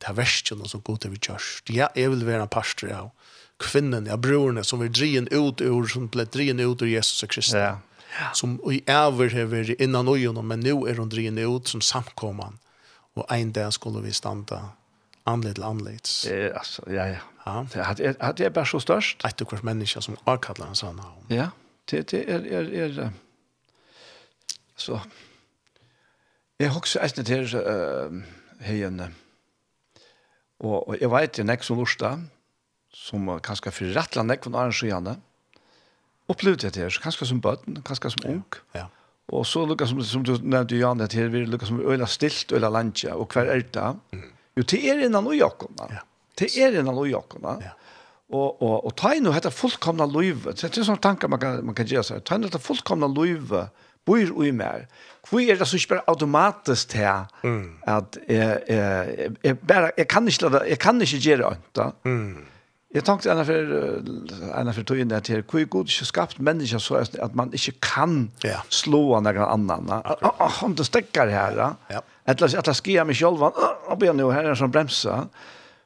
til verskjene som god til vi kjørst. Ja, jeg vil være en parster av kvinnen, ja, brorne, som vi drien ut ur, som ble drien ut ur Jesus og Kristus. Ja. Som i æver har vært innan øyene, men nå er hun drien ut som samkomman. Og en dag skulle vi standa anledd til anledd. Ja, altså, ja, ja. ja. Det er, det er bare så størst. Et og hvert menneske som avkallar en sånn navn. Ja, det, det er, er, er, så, jeg har også eisnet her, uh, heien, og, og jeg vet jo nek som lortet, som kanskje for rettla nek von Arne Sjøene, opplevde det her, kanskje som bøtten, kanskje som ung. Ja. ja. Og så lukka som, som du nevnte, Jan, det her, vi lukka som øyla stilt, øyla landja, og hver er det? Mm. Jo, til er innan og jakkona. Ja. Til er innan og jakkona. Ja. Og, og, og ta inn og hette fullkomna løyve. Det er sånne tanke man kan, man kan gjøre seg. Ta inn og hette fullkomna løyve, bor ui mer. Hvor er det så ikke bare automatisk til mm. at jeg, jeg, jeg, bare, jeg kan ikke, jeg kan ikke gjøre det. Mm Jeg tenkte ennå for, ennå for tog inn det her, hvor god ikke skapt mennesker så at man ikke kan ja. slå noen annen. Om det stekker her, ja. Eller at jeg skier meg selv, og begynner jo her en sånn bremse.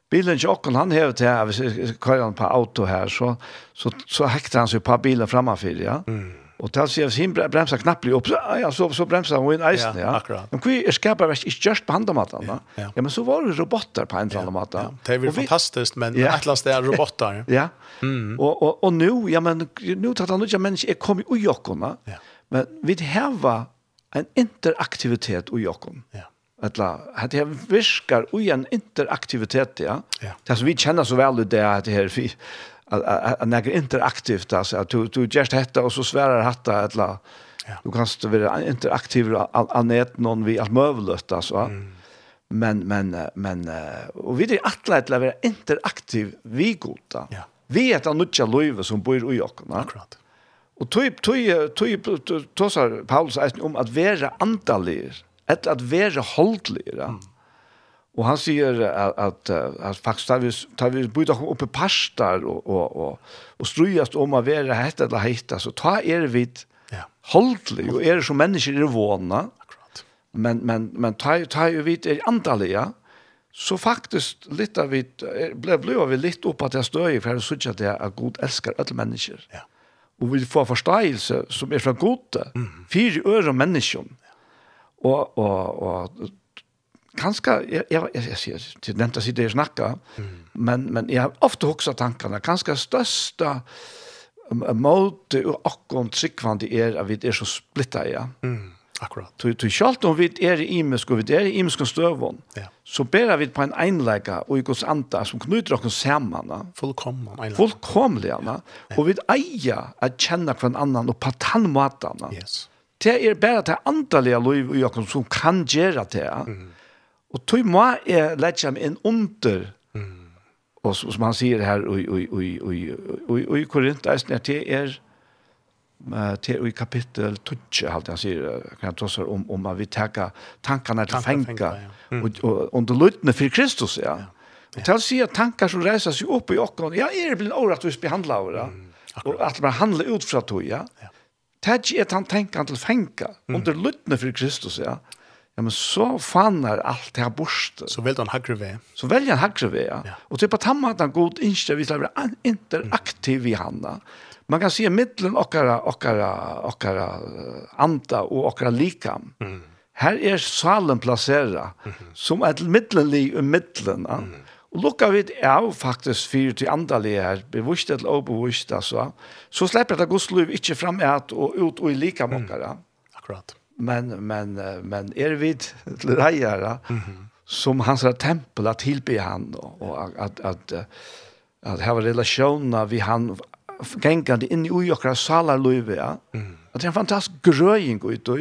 Bilen ikke åkken, han hever til her, hvis jeg kører han på auto her, så, så, så hekter han seg på bilen fremmefyr, ja. Mm. Och tar sig av sin bremsa knappt upp så ja så så bremsa hon in isen ja. Akkurat. Men vi skapar väl inte just på andra matan va. Ja, men så var det robotar på en ja, matan. Ja. Det är väl fantastiskt men ja. atlas det är robotar. [LAUGHS] ja. Mm. Och och och nu ja men nu tar han människa människor kommer och jockorna. Ja. Men vi var en interaktivitet och jockon. Ja alla hade det viskar och en interaktivitet ja. ja. Det som vi känner så väl det att det här att när interaktivt alltså att du du just hetta och så svärar hatta eller du kan stå vara interaktiv annet någon vi alt möjligt alltså mm. men men men och vi det alla att vara interaktiv vi goda ja. vi är att nutja löve som bor i och akkurat. Och typ typ typ tosar Paulus om att vara antalir eller att vara hålllig mm. Og han sier at, at, at faktisk tar vi tar vi byta oppe pastar og, og, og, og strujast om å være hette eller hetta så ta er vi ja. holdlig og er som mennesker er vana akkurat. Men men men ta ta ju vid är antaliga så faktiskt lite vi blev blev vi lite upp att jag stöj för att söka det att Gud älskar alla människor ja. Och vi får förståelse som är från gott för öra människor och och och kanske jag jag jag ser till det nämnda sig det snacka mm. men men jag har ofta också tankarna kanske största mot och akon tryckvande är att vi är så splitta ja. Mm. Akkurat. Du du skalt om vi är i mig ska vi är i mig ska stövon. Ja. Så ber vi på en enlägga och i Guds anda som knyter oss samman. Fullkomna enlägga. Fullkomliga. Ja. Och vi eja att känna kvann annan och på tannmatarna. Yes. Det er bare det andaliga liv och jag som kan gjøre det. Mm Og tog må jeg lette dem inn under, og som han sier her i Korint, det er til i kapittel 20, alt han sier, kan jeg ta om, om at vi tenker tankene til fenga, og, og under løytene for Kristus, ja. Og til å si at tanker som reiser seg opp i åkken, ja, er det blitt åretvis behandlet over det, og at man handler ut fra tog, ja. ja. Det er ikke at han tenker til fenga, under løytene for Kristus, ja ja, men så fann er alt det her borste. Så velger han hagre ved. Så velger han hakre ved, ja. ja. Og til på tamma at han god innskjer, vi skal være interaktiv i handa. Man kan se middelen okkara, okkara, okkara anda og okkara likam. Mm. Her er salen plassera, mm som et middelenlig i middelen. Ja. Mm. Og lukka vi av faktisk fyrir til andalige her, bevusst eller obevusst, altså, så slipper det godsliv ikke fram et og ut og i lika mokkara. Mm. Akkurat men men men är er vid till rejära mm -hmm. som hans tempel att tilbe han och att att att at ha relationer vi han gengande in i ujokra salar løyve, ja. Mm. Att det är en fantastisk grøying ut og,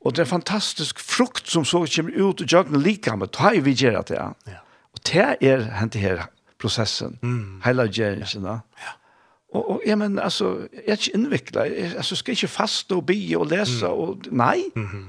Och det är en fantastisk frukt som så kommer ut og jag lika med ta vi ger det ja. Ja. Och det är hänt här processen. Mm. Hela geringen ja. ja. Og, og ja, men, altså, jeg er ikke innviklet. Jeg altså, skal ikke faste og bie og lese. Mm. Og, nei, mm -hmm.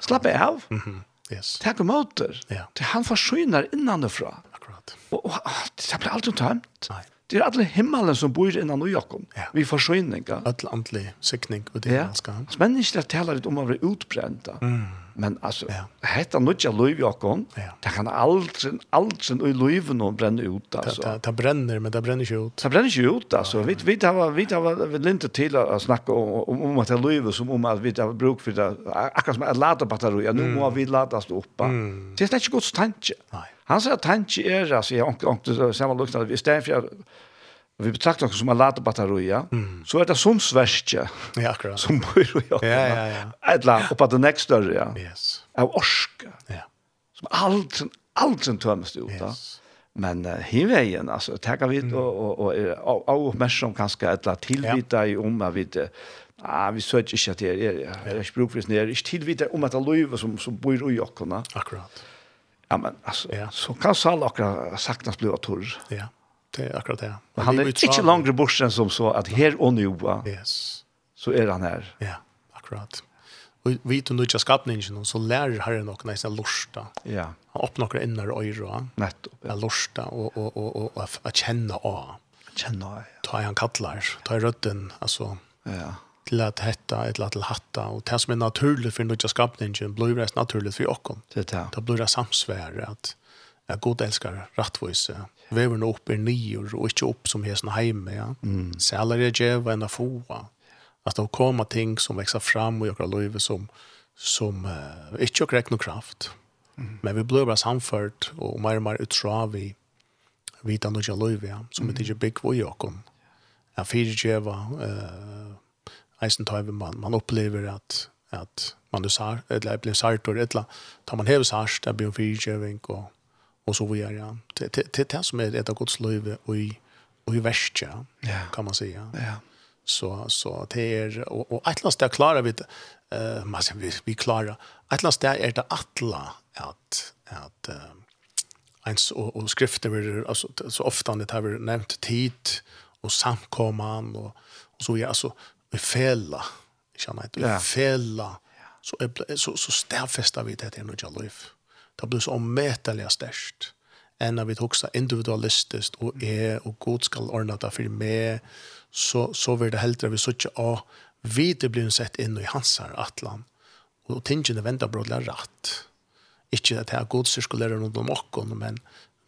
slapp av. Mm -hmm. yes. Takk og måter. Ja. Det han forsyner innanfra. Akkurat. Og, og det blir aldri tømt. Nei. Det er alle himmelen som bor innan og Jakob. Ja. Vi forsyner. Alle andelig sikning og det ja. man skal ha. Men ikke det taler litt om å være utbrent. Mm Men alltså ja. hetta nutja løyv jag kom. Ja. Det kan aldri, aldri i löven och bränna ut alltså. Det, det, bränner men det bränner ju ut. Det bränner ju ut alltså. Ja, ja. Vi vi har vi har vi lite till att snacka om om att löv som om at vi har bruk för det akkurat som att lata batteri. Ja, nu mm. måste vi lata det opp. Mm. Det är inte godt tanke. Nei. Han säger tanke är alltså jag har ikke samme lust att vi stäfjer Og vi betrakter oss som en late ja. mm. så er det sånn sverskje ja, akkurat. som bor i åkene. Ja, ja, ja. Et eller annet, oppa den ekst større, ja. Yes. Av orske. Ja. Som alt, alt som tømmes ut, yes. da. Men uh, hinveien, altså, tenker vi, mm. og, og, og, og, og mer som kanskje et eller annet tilvita ja. i om, at vi, ah, vi søker ikke at det er, jeg er ikke bruk for det, jeg er ikke tilvita om at det er løyve som, som bor i åkene. Akkurat. Ja, men altså, ja. så kan alle akkurat saknas bli av torr. Ja, akkurat Det är akkurat det. Men han är inte längre bort än som så att här och nu yes. så är han här. Ja, akkurat. Och vi tog nu skapningen så lär herren och nästan lorsta. Ja. Han öppnar några inre öra. Nettopp. Ja. Lorsta och, och, och, och, och att känna av. Känna av, ja. Ta i han kattlar, ta i rötten, alltså. Ja till att hetta ett lat till hatta och det som är naturligt för nutja skapningen blir rest naturligt för oss. Det där. Det blir det samsvär att ja, god elskar rattvise. Vever nå opp i nyer, og ikke opp som hesen heime, ja. Mm. Så alle er djeva enn foa. At det kommer ting som vekser fram og gjør løyve som, som uh, ikke gjør noe kraft. Mm. Men vi blir bare samført, og mer og mer utra vi vita noe gjør løyve, ja. Som mm. ikke bygg vår jokon. Ja, fyrir djeva, uh, eisen tar vi man, man opplever at, at man er sart, eller blir sart, eller tar man hever sart, det blir en fyrtjøving, og og så vidare. Ja. Det det det det som är ett av Guds löv och i och i västja kan man säga. Ja. Så så det är och, och atlas där klarar vi eh man säger vi vi klarar atlas där är det atla att att ens och, och skrifter alltså så ofta det har vi nämnt tid och samkomman och, och så ja alltså vi fälla känner inte vi fälla så så så stävfästar vi det här nu jag liv det blir så omvetelig størst enn at vi hoksa individualistisk og er og god skal ordne det for meg, så, så vil det heldre vi så ikke å det blir sett inn i hans her atlan, og tingene venter på å lære rett. Ikke at jeg god skulle lære noen om åkken, men,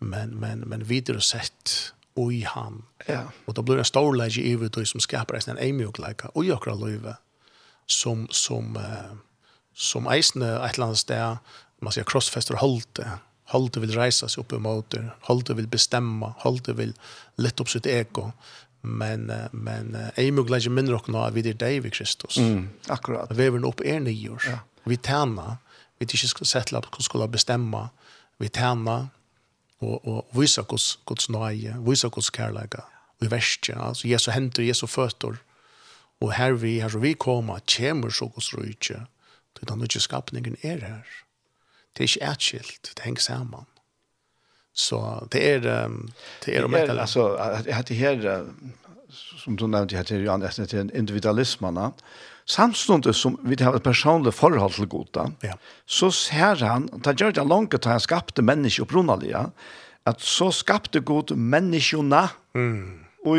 men, men, men videre sett og i han. Ja. Og det blir en stor lege i vi som skaper en eimjøkleika og i akkurat løyve som, som, uh, som eisende et eller annet sted man säger crossfester hållte hållte vill resa sig upp emot det hållte vill bestämma hållte vill lätta upp sitt ego men men är ju möjligt att minna också av vid det Kristus. Mm, akkurat. Vi är upp är nio år. Ja. Vi tjänar, vi tills ska sätta upp hur ska bestämma. Vi tjänar och och visa Guds Guds nåde, visa Guds kärlek. Vi värstja, så Jesu händer, Jesu fötter. Och här vi här vi kommer, kommer så Guds rike. Det är den nya skapningen är här det er ikke etskilt, det henger sammen. Så det er det er om ett eller så att det här som du nevnte, heter till Jan efter till individualismen samstundes som vi har et personligt forhold til goda ja. så ser han att det langt til han skapte mennesker brunaliga att så skapte god människorna mm. och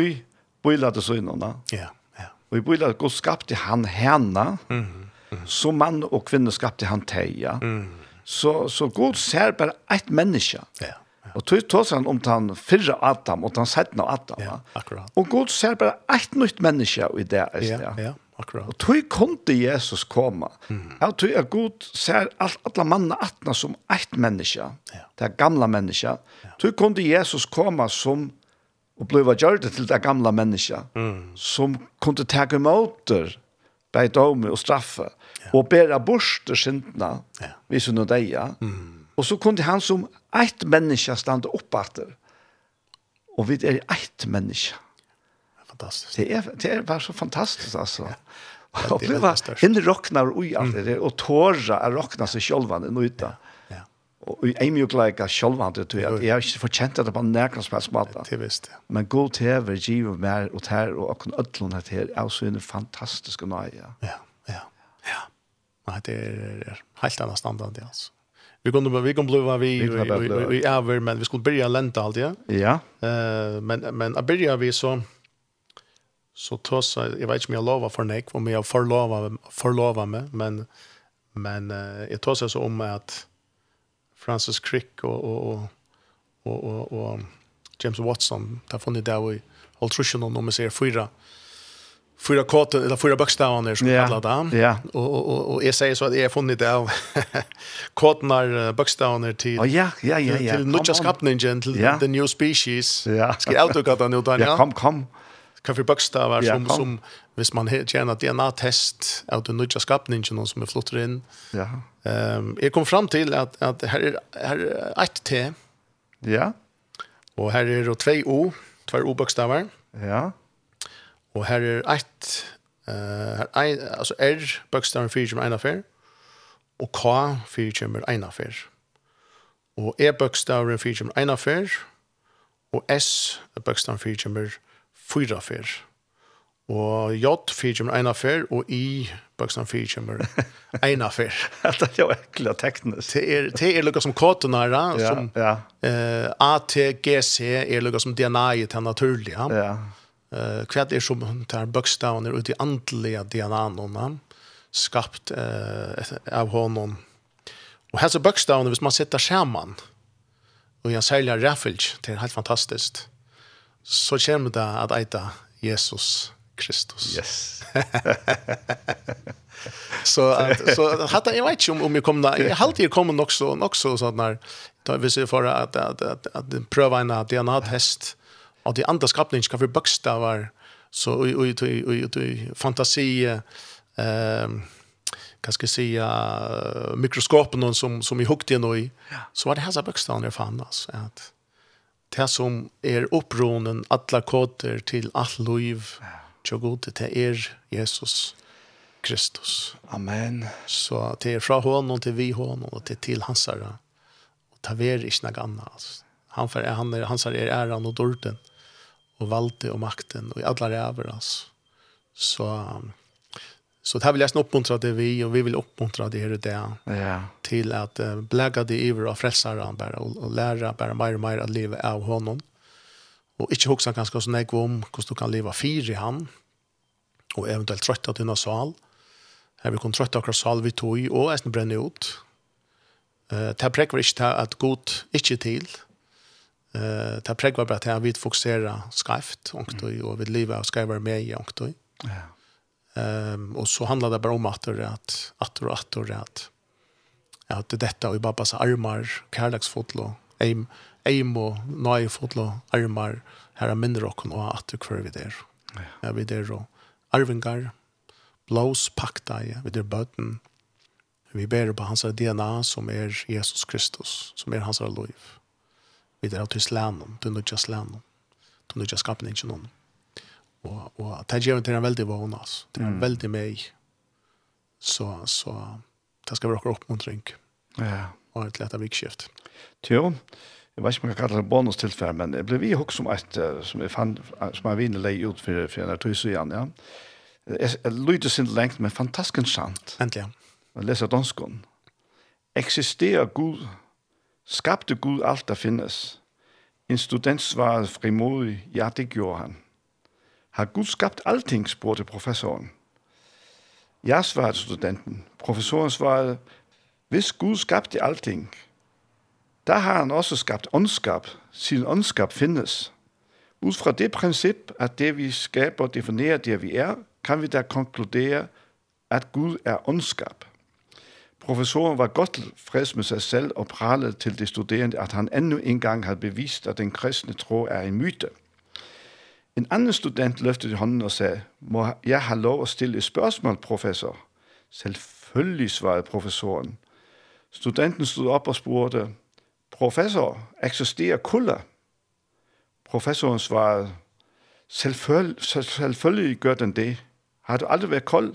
bilade så innan ja ja och bilade god skapte han henne mm. Mm. så man och kvinna skapte han teja mm Så, så god ser bare ett menneske. Ja. ja. Og tog tås han om han fyrre Adam og han setten av Adam. Ja, akkurat. Og god ser bare ett nytt menneske i det. Ja, ja, ja. Akkurat. Og tog kunde Jesus komme. Mm. Jeg tror at ser all, alla manna atna som ett menneske. Ja. Det er gamle menneske. Ja. Tog kunde Jesus komme som og bliva gjørt til det gamla mennesket, mm. som kunde ta emot der, bei dome og straffe, og bæra bort syndene, ja. hvis hun og deg, mm. og så kunne han som eit menneske stande opp etter, og vi er eit menneske. Fantastisk. Det er, det er bare så fantastisk, altså. Ja. [LAUGHS] Og det veldig var henne råknar ui alt det, og tåra er råknar seg sjølvan enn uta. Ja. Og i en mjukleika sjølvan det, jeg Jeg har ikke fortjent det på nærkna som helst måte. Det visste jeg. Men god tever, giver mer og ter, og akkur ødlun her, er også en fantastisk nøye. Ja. Ja. Nei, det är helt annet standard det alltså. Vi kunde vi kunne blöva vi vi vi över men vi skulle börja lenta allt ja. Ja. Eh men men a börja vi så så tås jag vet inte om jag lovar för Nick om jag förlovar förlovar med men men jag tås så om att Francis Crick och och och och och James Watson där funnit där vi håll trusjon om man ser fyra. Eh fyra kort eller fyra bokstäver som yeah. kallar det. Ja. Och och och, och jag säger så att jag har funnit det av [LAUGHS] kortnar bokstäver till oh, ja, ja, ja, ja. till nya skapningen till yeah. the new species. Ja. Ska jag ta det nu då? Ja, kom kom. Kan vi bokstäver ja, som kom. som hvis man tjener DNA-test av den nya skapningen som är flottar in. Ja. Ehm um, jag kom fram till att att här är här är ett T. Ja. Och här är det två O, två O-bokstäver. Ja. Og her er ett, uh, ein, altså R, bøkstaven 4 kommer en affær, og K, 4 kommer en affær. Og E, bøkstaven 4 kommer en affær, og S, bøkstaven 4 kommer fyra affær. Og J, 4 kommer en affær, og I, bøkstaven 4 kommer en affær. det er jo ekkelig teknisk. Det er, det er lukka som kodenæra, ja, som ja. Uh, ATGC er lukka som DNA i det naturliga. Ja, ja eh kvad är som tar bokstaven ut i andliga DNA-norna skapt eh av honom. Och här så bokstaven hvis man sätter skärman och jag säljer raffels det är helt fantastiskt. Så kommer det att äta Jesus Kristus. Yes. så att så hade jag vet ju om om jag kom där. Jag hade ju kommit också också sådana Då vi ser för att att att, att, att pröva en DNA-test av de andra skapningarna för bokstäver så och och och och fantasi eh kan ska säga mikroskopen som som i hukt igen i så var det här så bokstäver fanns alltså att det som är uppronen alla koder till allt liv så god det är Jesus Kristus. Amen. Så det är från honom till vi honom och till till hans herre. Och ta ver i snagganna alltså. Han för han hans är äran och dorden och valde och makten och i alla räver alltså. Så så det här vill jag uppmuntra det vi och vi vill uppmuntra det här och det ja. till att uh, blägga det över och frälsa bara och, och lära bara mer och mer att leva av honom. Och inte huxa ganska så nägg om hur du kan leva fyra i han och eventuellt trötta till någon sal. Här vi kunne trøtte akkurat sal vi tog och äsna brenne ut. Uh, det här ikke til att god ikke till Eh, ta prägva bara att jag vill fokusera skrift och då och vi livet och skriva med och då. Ja. Ehm och så handlar det bara om att att att och att och att att detta och i pappas armar, kärleksfotlo, aim aim och nöje fotlo, armar, här är mindre och och att du kvar vid där. Ja. Ja, vid där då. Arvingar, blås pakta ja, vid där bötten. Vi ber på hans DNA som är Jesus Kristus, som är hans liv vi er av til slænen, til nødja slænen, til nødja skapen ikke noen. Og, og det gjør det er veldig vågen, altså. Det er en veldig meg. Så, så det skal være akkurat oppmuntring. Ja. Og et lett av vikskift. Jo, jeg vet ikke om jeg kallar det bonustilfell, men jeg ble vi hokk som et, som jeg fann, som jeg vinner leie ut for, for en av tøys igjen, ja. Jeg jeg lyder sin lengt, men fantastisk sant. Endelig, ja. Jeg leser danskånd. Existerer Gud Skapte Gud alt, der findes? En student svarede frimodig, ja, det gjorde han. Har Gud skabt alting, spurgte professoren. Ja, svarede studenten. Professoren svarede, hvis Gud skabte alting, der har han også skabt ondskab, siden ondskab findes. Ud fra det princip, at det vi skaber definerer det vi er, kan vi da konkludere, at Gud er ondskab. Professoren var godt freds med sig selv og pralede til de studerende, at han endnu en gang havde bevist, at den kristne tro er en myte. En anden student løftede hånden og sagde, må jeg have lov at stille et spørgsmål, professor? Selvfølgelig, svarede professoren. Studenten stod op og spurgte, professor, eksisterer kulder? Professoren svarede, selvfølgelig, selvfølgelig gør den det. Har du aldrig været kold?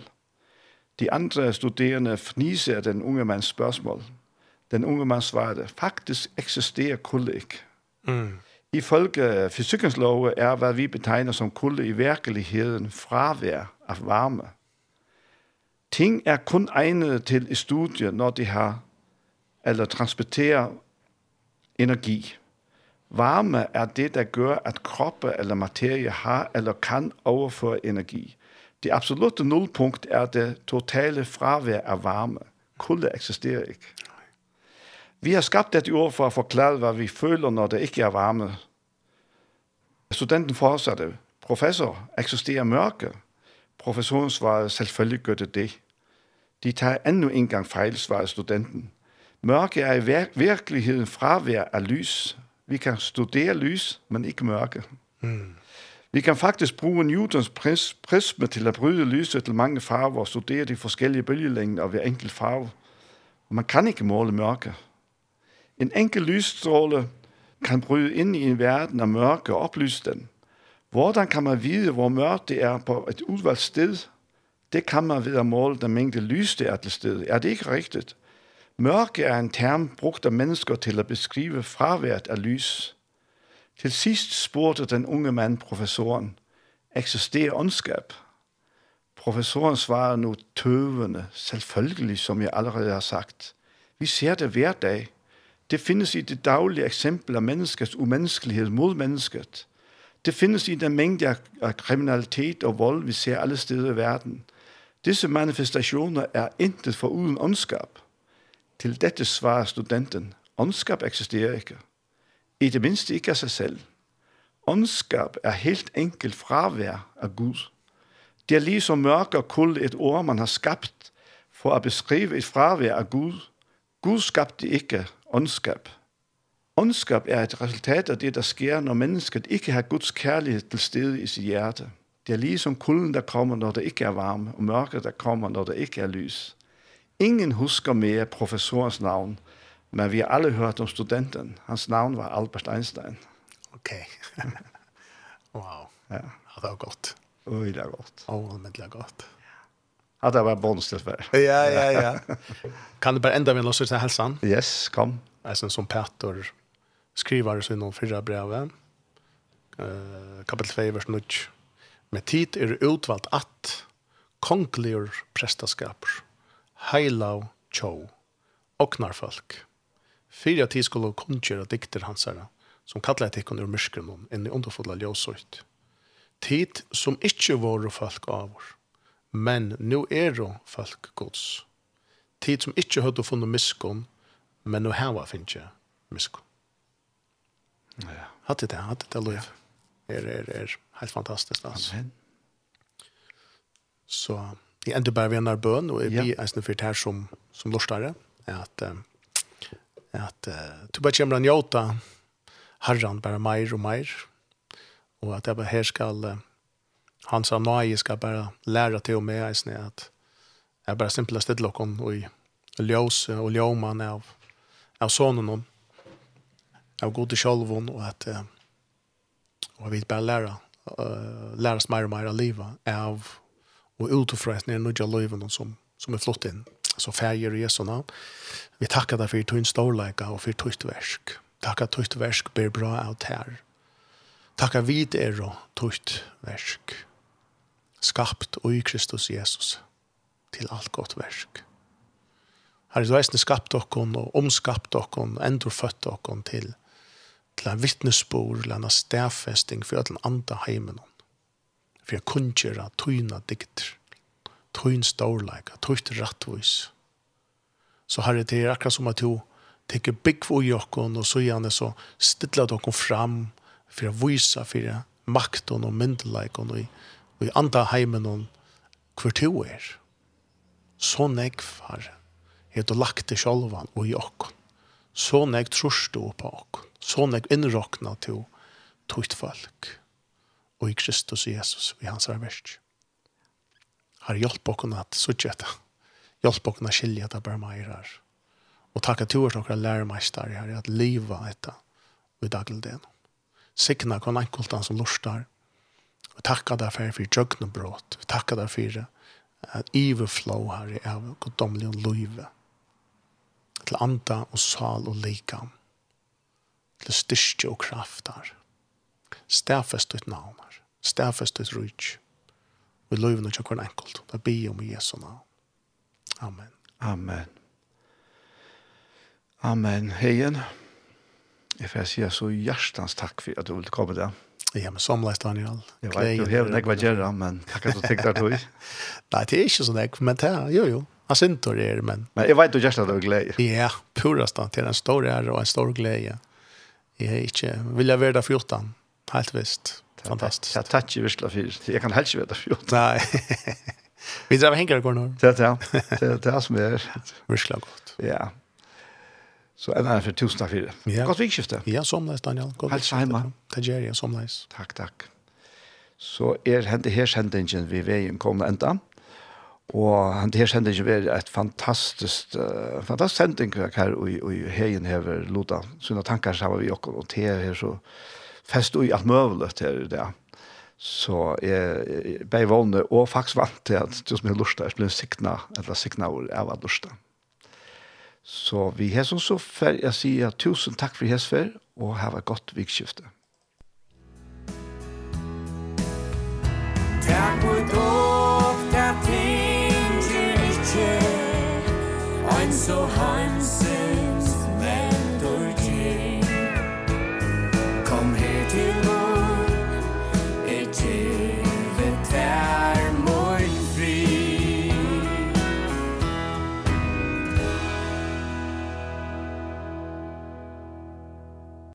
De andre studerende fniser af den unge mands spørgsmål. Den unge mand svarede, faktisk eksisterer kulde ikke. Mm. Ifølge fysikkens lov er, hvad vi betegner som kulde i virkeligheden, fravær af varme. Ting er kun egnet til i studiet, når de har eller transporterer energi. Varme er det, der gør, at kroppe eller materie har eller kan overføre energi. Det absolutte nullpunkt er det totale fravær av varme. Kulde eksisterer ikke. Vi har skapt et ord for å forklare hva vi føler når det ikke er varme. Studenten fortsatte, professor, eksisterer mørke? Professoren svarer, selvfølgelig gør det det. De tar endnu en gang feil, svarer studenten. Mørke er i vir virkeligheden fravær av lys. Vi kan studere lys, men ikke mørke. Mm. Vi kan faktisk bruge Newtons pris, prisme til at bryde lyset til mange farver og studere de forskellige bølgelængder ved enkelt farve. Og man kan ikke måle mørke. En enkelt lysstråle kan bryde ind i en verden af mørke og oplyse den. Hvordan kan man vide, hvor mørkt det er på et udvalgt sted? Det kan man ved at måle den mængde lys, det er til stedet. Er det ikke rigtigt? Mørke er en term brugt af mennesker til at beskrive fraværet af lys. Til sist spurgte den unge mand professoren, eksisterer ondskab? Professoren svarer nu tøvende, selvfølgelig, som jeg allerede har sagt. Vi ser det hver dag. Det findes i det daglige eksempel af menneskets umenneskelighed mod mennesket. Det findes i den mængde af kriminalitet og vold, vi ser alle steder i verden. Disse manifestationer er intet for uden ondskab. Til dette svarer studenten, ondskab eksisterer ikke i det minste ikke av seg selv. Åndskap er helt enkelt fravær av Gud. Det er lige så mørk og kul et ord man har skapt for å beskrive et fravær av Gud. Gud skapte ikke åndskap. Åndskap er et resultat av det der sker når mennesket ikke har Guds kjærlighet til stede i sitt hjerte. Det er lige som kulden der kommer når det ikke er varme, og mørket der kommer når det ikke er lys. Ingen husker mer professorens navn, Men vi har alle hørt om studenten. Hans navn var Albert Einstein. Ok. [LAUGHS] wow. Ja. ja. Det var godt. Oi, det var godt. Åh, men det var godt. Ja, det var bonustillt för. [LAUGHS] Ja, ja, ja. kan du bare enda med låtsas til helsan? Yes, kom. Alltså som Petter skriver så inom fyra brev. Eh, uh, kapitel 2, vers 9. Med tid er utvalgt utvalt kongelige prestaskaper, heilav, heilau tjov, oknar folk. Fyra tid skulle kunngjøre dikter hans herre, som kallar till kunde ur myskren än i underfulla ljøsøyt. Tid som ikkje var folk avor, men nu er det folk gods. Tid som ikkje hadde funnet myskon, men nu hava finnje myskon. Ja. Hatt det, hatt det, lov. Er, er, er helt fantastisk, altså. Amen. Så jeg ender bare ved en bøn, og jeg blir ja. en snitt fyrt her som, som lortare, at um, at uh, du bare kommer å njøte herren bare mer og mer, og at jeg bare her skal, uh, han sa nøye skal bare lære til og med eisene, at jeg bare simpelthen stedde dere og ljøse og ljøman av, av sonen av gode sjolvon, og at uh, og vi bare lære, uh, lære oss mer og mer av livet, av og utifra eisene, nødja løyvene som, som er flott inn. Mm så färger i Jesu navn. Vi tackar dig för din og och för ditt verk. Tackar tøyt versk blir bra ut här. Tackar vid er og tøyt versk. Skapt og i Kristus Jesus til alt gott verk. Herre, du eisne skapt okkon og omskapt okkon, endur født okkon til, til en vittnesbor, til en stedfesting for at den andre heimen. For jeg kunngjør tøyna dikter tøyn stårleika, tøyt rattvis. Så herre, det er akkurat som at du teker bygg i jokken, og så gjerne så stilla dere fram for å vise for makten og myndeleikken og, og i andre heimen og hver to er. Så nekv, herre, er du lagt til sjolvan og i jokken. Så nekv trus du på jokken. Så nekv innrokna til tøyt folk og i Kristus Jesus i hans versk har hjelp oss at suttje etter. Hjelp oss at skilje det bare meg her. Og takk at du er noen læremeister her, at livet etter i dagligdagen. Sikna kon enkeltan som lustar. Og takka deg for for jøgne brått. Takka deg for at overflow her av goddomlig og løyve. Til anda og sal og likam. Til styrke og kraft her. Stafest ditt navn her. Stafest ditt rydtje vi løyven og tjokker enkelt. Da be om i Jesu navn. Amen. Amen. Amen. Heien. Jeg får si så hjertens takk for at du ville komme der. Ja, men som leist Daniel. Jeg vet, du har nekva gjerra, men takk at du tenkt deg tog. Nei, det er ikke så nekva, men det er, jo, jo. Han syntor er, men... Men jeg vet du gjerst at du er glede. Ja, purast da, til en stor ære og en stor glede. Jeg er ikke, vil jeg være der 14, helt visst. Fantastiskt. Jag tackar ju visst för. Jag kan helst veta för. Nej. Vi drar hänger går nu. Det ja. Det det som är verkligen gott. Ja. Så en annan för tusen tack för det. Gott vikskifte. Ja, som näst Daniel. Gott. Hälsa hemma. Tack som nice. Tack, tack. Så er hente her sendingen vi veien kommer enda. Og hente her sendingen er et fantastisk, uh, fantastisk sending her, og, og heien hever Loda. Sånne tankar sammen vi också og te her så fest og i alt møvlet her i det. Så jeg jeg ble vågne, og faktisk vant til at det som er lustet, jeg ble sikna, eller sikna hvor jeg var lustet. Så vi har sånn så fer, jeg sier tusen takk for hans fer, og ha et godt vikskifte. Takk for dere, ting til ikke, ein så heim